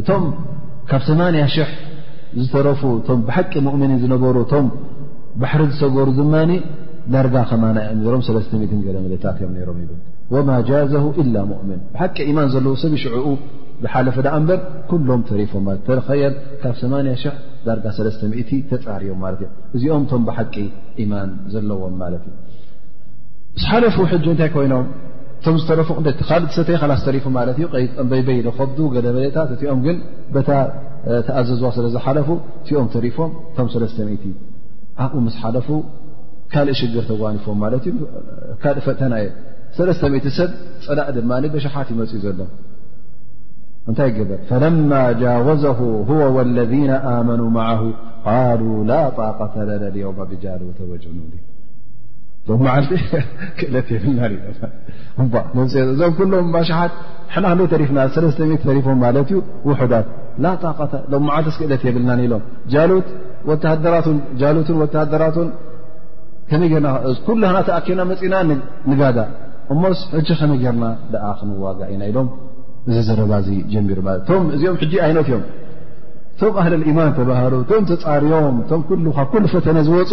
እቶም ካብ ሰማንያ ሽሕ ዝተረፉ እቶም ብሓቂ ሙእምኒን ዝነበሩ እቶም ባሕሪ ዝሰገሩ ድማ ዳርጋ ከማና እዮም ነሮም ሰለስተ ገለ መለታት እዮም ነሮም ይብል ወማ ጃዘሁ ኢላ ሙእምን ብሓቂ ኢማን ዘለዎ ሰብ ሽዕኡ ዝሓለፈ ድኣ እምበር ኩሎም ተሪፎም ማለት ተኸየል ካብ ሰማንያ ሽሕ ዳርጋ ሰለስተ ሚእቲ ተፃርዮም ማለት እዮም እዚኦም እቶም ብሓቂ ኢማን ዘለዎም ማለት እዩ ዝሓለፉ ሕጂ እንታይ ኮይኖም እቶም ዝተረፉ ክ ካል ሰተ ላስ ተሪፉ ማት ዩ በይበይ ከብዱ ገለመለታት እኦም ግን በታ ተኣዘዝዋ ስለዝሓለፉ እኦም ተሪፎም እቶም ሰለስተ ኣብኡ ምስ ሓለፉ ካልእ ሽግር ተጓኒፎም ማት ዩ ካእ ፈተና የ ሰለስተ ሰብ ፀላእ ድማ በሸሓት ይመፅዩ ዘሎ እንታይ ይገበር ፈለማ ጃወዘ ወለذ ኣመኑ ዓ ቃሉ ላ ጣቀተ ለና ዮም ብጃሉ ተወጅኑ ሎም መዓልቲ ክእለት የብልና እዞም ኩሎም ባሽሓት ሕና ክንደይ ተሪፍና ሰለስተ ተሪፎም ማለት እዩ ውሑዳት ላጣቀተ ሎም መዓልቲ ክእለት የብልና ኢሎም ጃሉት ወተሃደራትን ጃሉትን ወተሃደራትን ከመይ ጌርና ኩሉ ና ተኣኪብና መፅና ንጋዳ እሞስ ሕጂ ከመይ ጌርና ደኣ ክንዋጋ ኢና ኢሎም እዚ ዘረባ እዚ ጀሚሩ ማለት እቶም እዚኦም ሕጂ ኣይነት እዮም እቶም ኣህሊ ልኢማን ተባሃሉ እቶም ተፃርዮም እቶም ኩሉ ካብ ኩሉ ፈተነ ዝወፁ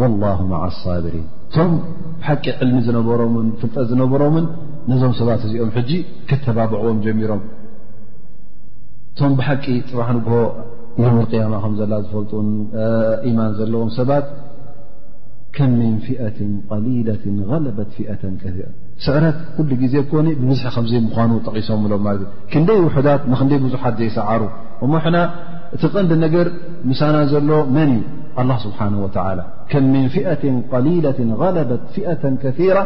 ወላሁ ማዓ ኣሳብሪን እቶም ብሓቂ ዕልሚ ዝነበሮምን ፍልጠት ዝነበሮምን ነዞም ሰባት እዚኦም ሕጂ ከተባብዕዎም ጀሚሮም እቶም ብሓቂ ፅባሕ ንግሆ ዮም ቅያማ ከም ዘላ ዝፈልጡ ኢማን ዘለዎም ሰባት ከም ምን ፊኣት ሊለት غለበት ፊኣተ ከራ ስዕረት ኩሉ ግዜ ኮኒ ብብዝሒ ከምዘ ምኳኑ ጠቂሶምሎም ማለት ዩ ክንደይ ውሑዳት ንክንደይ ብዙሓት ዘይሰዓሩ እሞ ሕና እቲ ቀንዲ ነገር ምሳና ዘሎ መን እዩ ኣላ ስብሓን ወተላ ከም ምን ፊኣት ቀሊለት غለበት ፊኣተ ከራ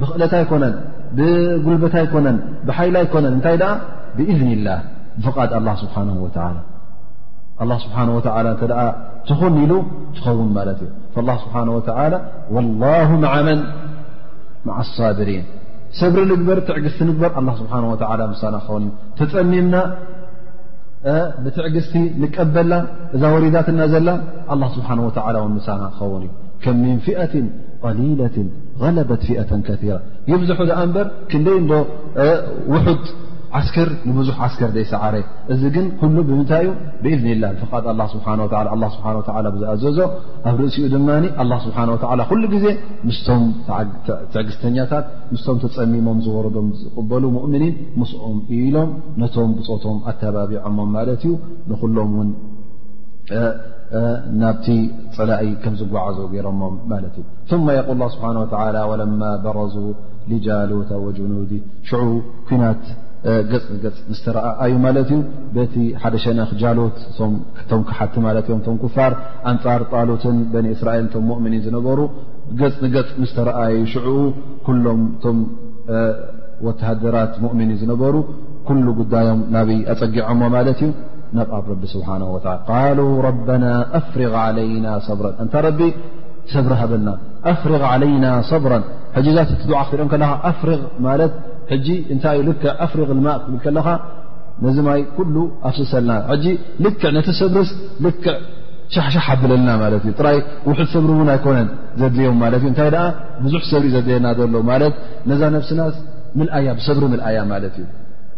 ብክእለት ኣይኮነን ብጉልበት ኣይኮነን ብሓይል ኣይኮነን እንታይ ደኣ ብእዝኒ ላ ብፍቓድ ኣላ ስብሓን ወላ ኣላ ስብሓን ወተላ እተ ትኹን ኢሉ ትኸውን ማለት እዩ ላ ስብሓን ወተላ ወላሁ መዓ መን መዓ ኣሳብሪን ሰብሪ ንግበር ትዕግስቲ ንግበር ኣላ ስብሓን ወላ ምሳና ክኸውን እዩ ተፀሚምና ብትዕግስቲ ንቀበላ እዛ ወሪዳትና ዘላ ኣላ ስብሓን ወተላ ውን ምሳና ክኸውን እዩ ከም ምን ፊኣት ሊለት غለበት ፊኣት ከራ ይብዝሑ ድኣ እምበር ክንደይ እዶ ውሑድ ዓስክር ንብዙሕ ዓስከር ዘይሰዓረ እዚ ግን ኩሉ ብምንታይ እዩ ብእዝኒ ላ ፍቃድ ኣ ስብሓ ስብሓ ብዝኣዘዞ ኣብ ርእሲኡ ድማ ኣላ ስብሓ ወላ ኩሉ ግዜ ምስቶም ትዕግስተኛታት ምስቶም ተፀሚሞም ዝወረዶም ዝቕበሉ ሙእምኒን ምስ ኦም እዩ ኢሎም ነቶም ብፆቶም ኣተባቢዖሞም ማለት እዩ ንኩሎም ውን ናብቲ ፀላኢ ከም ዝጓዓዙ ገይሮሞም ማለት እዩ ثመ የقል ስብሓ ወለማ በረዙ ጃሉተ ወጅኑዲ ሽዑ ኩናት ገፅ ንገፅ ምስተረኣኣዩ ማለት እዩ በቲ ሓደ ሸነክ ጃሎት ቶም ክሓቲ ማለት እዮም ቶም ኩፋር ኣንፃር ጣሉትን በኒ እስራኤል ቶም ሞእምኒን ዝነበሩ ገፅ ንገፅ ምስተረኣዩ ሽዑ ኩሎም ቶም ወተሃደራት ሙእምኒን ዝነበሩ ኩሉ ጉዳዮም ናብይ ኣፀጊዖሞ ማለት እዩ ናብ ኣብ ረቢ ስብሓን ወላ ቃሉ ረበና ኣፍሪغ ዓለይና ሰብረን እንታ ረቢ ሰብሪ ሃበና ኣፍሪغ ዓለይና ሰብረን ሕጂ ዛት እቲ ድዓ ክትሪኦም ከለኻ ኣፍሪغ ማለት ሕጂ እንታይ ዩ ልክዕ ኣፍሪغ ልማእ ክትብል ከለኻ ነዚ ማይ ኩሉ ኣፍስሰልና ሕጂ ልክዕ ነቲ ሰብርስ ልክዕ ሻሕሻሕ ኣብለልና ማለት እዩ ጥራይ ውሕድ ሰብሪ እውን ኣይኮነን ዘድልዮም ማለት እዩ እንታይ ደኣ ብዙሕ ሰብሪ ዘድልየና ዘሎ ማለት ነዛ ነብስናስ ምልኣያ ብሰብሪ ምልኣያ ማለት እዩ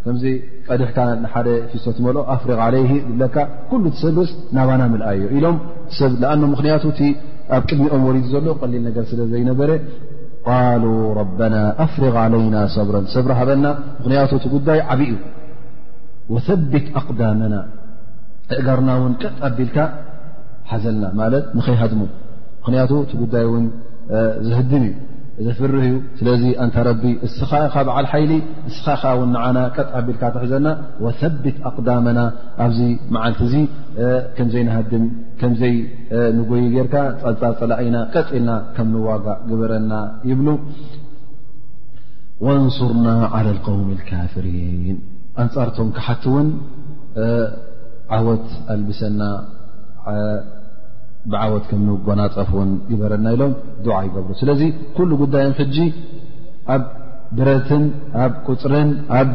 ከምዚ ቀዲሕካ ንሓደ ፊሶ ትመልኦ ኣፍሪቕ ዓለይ ዝብለካ ኩሉ ትሰብርስ ናባና ምልኣዮ ኢሎም ሰብ ዝኣኖ ምኽንያቱ እቲ ኣብ ቅድሚኦም ወሪዱ ዘሎ ቀሊል ነገር ስለ ዘይነበረ ቃሉ ረበና ኣፍሪቕ ዓለይና ሰብረን ሰብሪ ሃበና ምኽንያቱ እቲ ጉዳይ ዓብ እዩ ወሰቢት ኣቅዳመና እእጋርና እውን ቀጥ ኣቢልካ ሓዘልና ማለት ንኸይሃድሙ ምኽንያቱ እቲ ጉዳይ እውን ዘህድም እዩ ዘፍርህ እዩ ስለዚ ኣንታ ረቢ እስኻ ኢኻ በዓል ሓይሊ እስኻ ኢኻ ውን ንዓና ቀጥ ኣቢልካ ትሕዘና ወሰቢት ኣቅዳመና ኣብዚ መዓልቲ እዚ ከምዘይንሃድም ከምዘይ ንጎይ ጌርካ ፀንፃር ፀላእና ቀጥ ኢልና ከም ንዋጋእ ግበረና ይብሉ ወንሱርና ዓለ ልቀውም ልካፍሪን ኣንፃርቶም ክሓቲ እውን ዓወት ኣልብሰና ብዓወት ከም ንጎናፀፍ ውን ግበረና ኢሎም ድዓ ይገብሩ ስለዚ ኩሉ ጉዳዮም ሕጂ ኣብ ብረትን ኣብ ቁፅርን ኣብ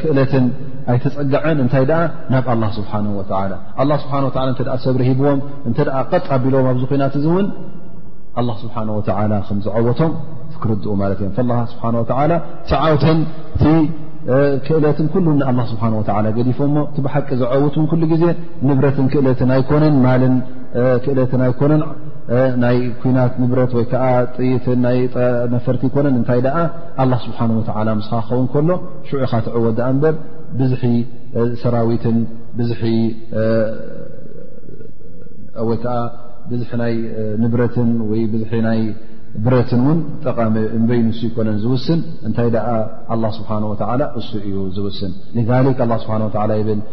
ክእለትን ኣይተፀጋዐን እንታይ ደኣ ናብ ኣላ ስብሓን ወተላ ኣላ ስብሓን ወላ እተ ሰብሪ ሂብዎም እንተ ቀጥ ኣቢልዎም ኣብዚ ኩናት እዚ እውን ኣላ ስብሓን ወተላ ከም ዝዐወቶም ክርድኡ ማለት እዮም ላ ስብሓን ወተላ ቲዓውትን ቲ ክእለትን ኩሉ ንኣላ ስብሓን ወተላ ገዲፎ ሞ እቲ ብሓቂ ዝዐውት ውን ኩሉ ግዜ ንብረትን ክእለትን ኣይኮነን ማልን ክእለትን ኣይኮነን ናይ ኩናት ንብረት ወይ ከዓ ጥይትን ናይ ነፈርቲ ይኮነን እንታይ ደኣ ኣላ ስብሓን ወተዓላ ምስኻ ክኸውን ከሎ ሽዑ ኢኻ ትዕወት ዳኣ እንበር ብዝሒ ሰራዊትን ብዝሒ ወይ ከዓ ብዝሒ ናይ ንብረትን ወይ ብዝሒ ናይ ብረትን እውን ጠቓሚ እምበይ ንሱ ይኮነን ዝውስን እንታይ ደኣ ኣላ ስብሓን ወተዓላ እሱ እዩ ዝውስን ሊዛሊክ ኣላ ስብሓን ወተዓላ ይብል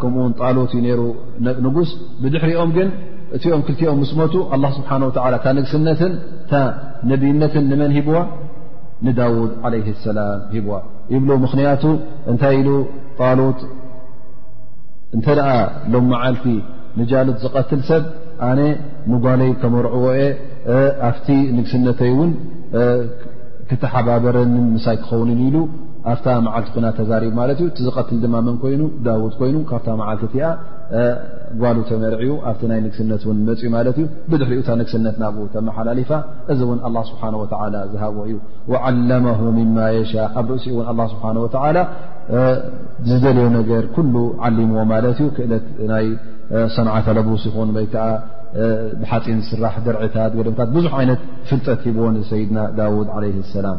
ከምኡ ውን ጣሉት እዩ ነሩ ንጉስ ብድሕሪኦም ግን እቲኦም ክልቲኦም ምስ መቱ ኣላ ስብሓን ወላ እታ ንግስነትን እታ ነብይነትን ንመን ሂብዋ ንዳውድ ዓለ ሰላም ሂብዋ ይብሉ ምኽንያቱ እንታይ ኢሉ ጣሉት እንተ ደኣ ሎም መዓልቲ ንጃሉት ዝቐትል ሰብ ኣነ ንጓለይ ከመርዕዎ እየ ኣብቲ ንግስነተይ እውን ክተሓባበረንን ምሳይ ክኸውንን ኢሉ ኣብታ መዓልቲ ኩናት ተዛሪቡ ማለት እዩ እቲ ዝቐትል ድማ መን ኮይኑ ዳውድ ኮይኑ ካብታ መዓልቲ እቲኣ ጓሉ ተመርዕዩ ኣብቲ ናይ ንግስነት እውን መፅዩ ማለት እዩ ብድሕሪኡ እታ ንግስነት ናብኡ ተመሓላሊፋ እዚ እውን ኣላ ስብሓን ወተላ ዝሃቦ እዩ ዓለመሁ ምማ የሻ ኣብ ርእሲኡ እውን ኣላ ስብሓን ወተላ ዝደልዮ ነገር ኩሉ ዓሊምዎ ማለት እዩ ክእለት ናይ ሰንዓ ተለቡስ ይኹን ወይ ከዓ ብሓፂን ዝስራሕ ደርዕታት ገደምታት ብዙሕ ዓይነት ፍልጠት ሂብዎን ሰይድና ዳውድ ዓለ ሰላም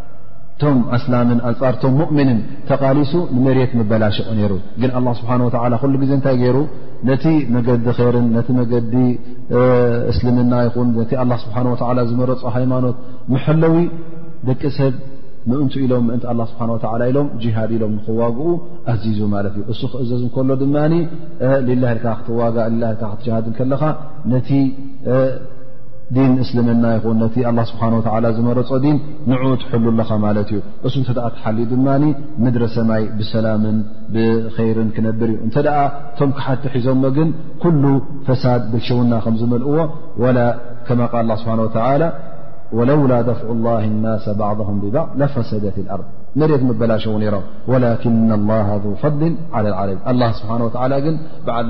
ቶም ኣስላምን ኣንፃር ቶም ሙእምንን ተቓሊሱ ንመሬት ምበላሸዑ ነይሩ ግን ኣላ ስብሓን ወላ ኩሉ ግዜ እንታይ ገይሩ ነቲ መገዲ ኸይርን ነቲ መገዲ እስልምና ይኹን ነቲ ኣላ ስብሓን ወላ ዝመረፆ ሃይማኖት መሐለዊ ደቂ ሰብ ምእንቱ ኢሎም ምእንቲ ኣላ ስብሓን ወላ ኢሎም ጅሃድ ኢሎም ንክዋግኡ ኣዚዙ ማለት እዩ እሱ ክእዘዝ እንከሎ ድማ ሊላ ኢልካ ክትዋጋእ ላ ኢልካ ክትጅሃድ ከለኻ ነቲ ዲን እስልምና ይኹን ነቲ ኣላ ስብሓን ወተዓላ ዝመረፆ ዲን ንዕኡ ትሕሉ ኣለኻ ማለት እዩ እሱ እንተ ተሓልዩ ድማ ምድረ ሰማይ ብሰላምን ብከይርን ክነብር እዩ እንተ ደኣ እቶም ክሓድቲ ሒዞሞ ግን ኩሉ ፈሳድ ብልሸውና ከም ዝመልእዎ ወላ ከማ ቃል ላ ስብሓን ወተላ ወለውላ ደፍዑ ላ ናሰ ባዕም ብባዕ ለፈሰደት ኣርብ መሬት መበላሸው ነይሮም ወላኪና ላ ዙ ፈድሊን ዓላ ዓለም ኣላ ስብሓን ወተላ ግን በዓል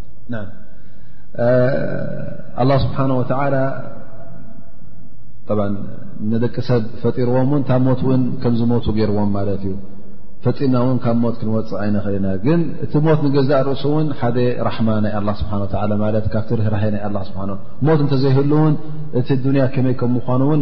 ኣላ ስብሓን ወተላ ንደቂ ሰብ ፈጢርዎም እውን ካብ ሞት እውን ከም ዝሞቱ ገይርዎም ማለት እዩ ፈፂና እውን ካብ ሞት ክንወፅእ ኣይነክእልና ግን እቲ ሞት ንገዛእ ርእሱ እውን ሓደ ራሕማ ናይ ኣላ ስብሓ ወላ ማለት ካብቲ ርህራሀ ናይ ኣላ ስብሓ ሞት እንተዘይህሉ እውን እቲ ዱንያ ከመይ ከም ምኳኑ እውን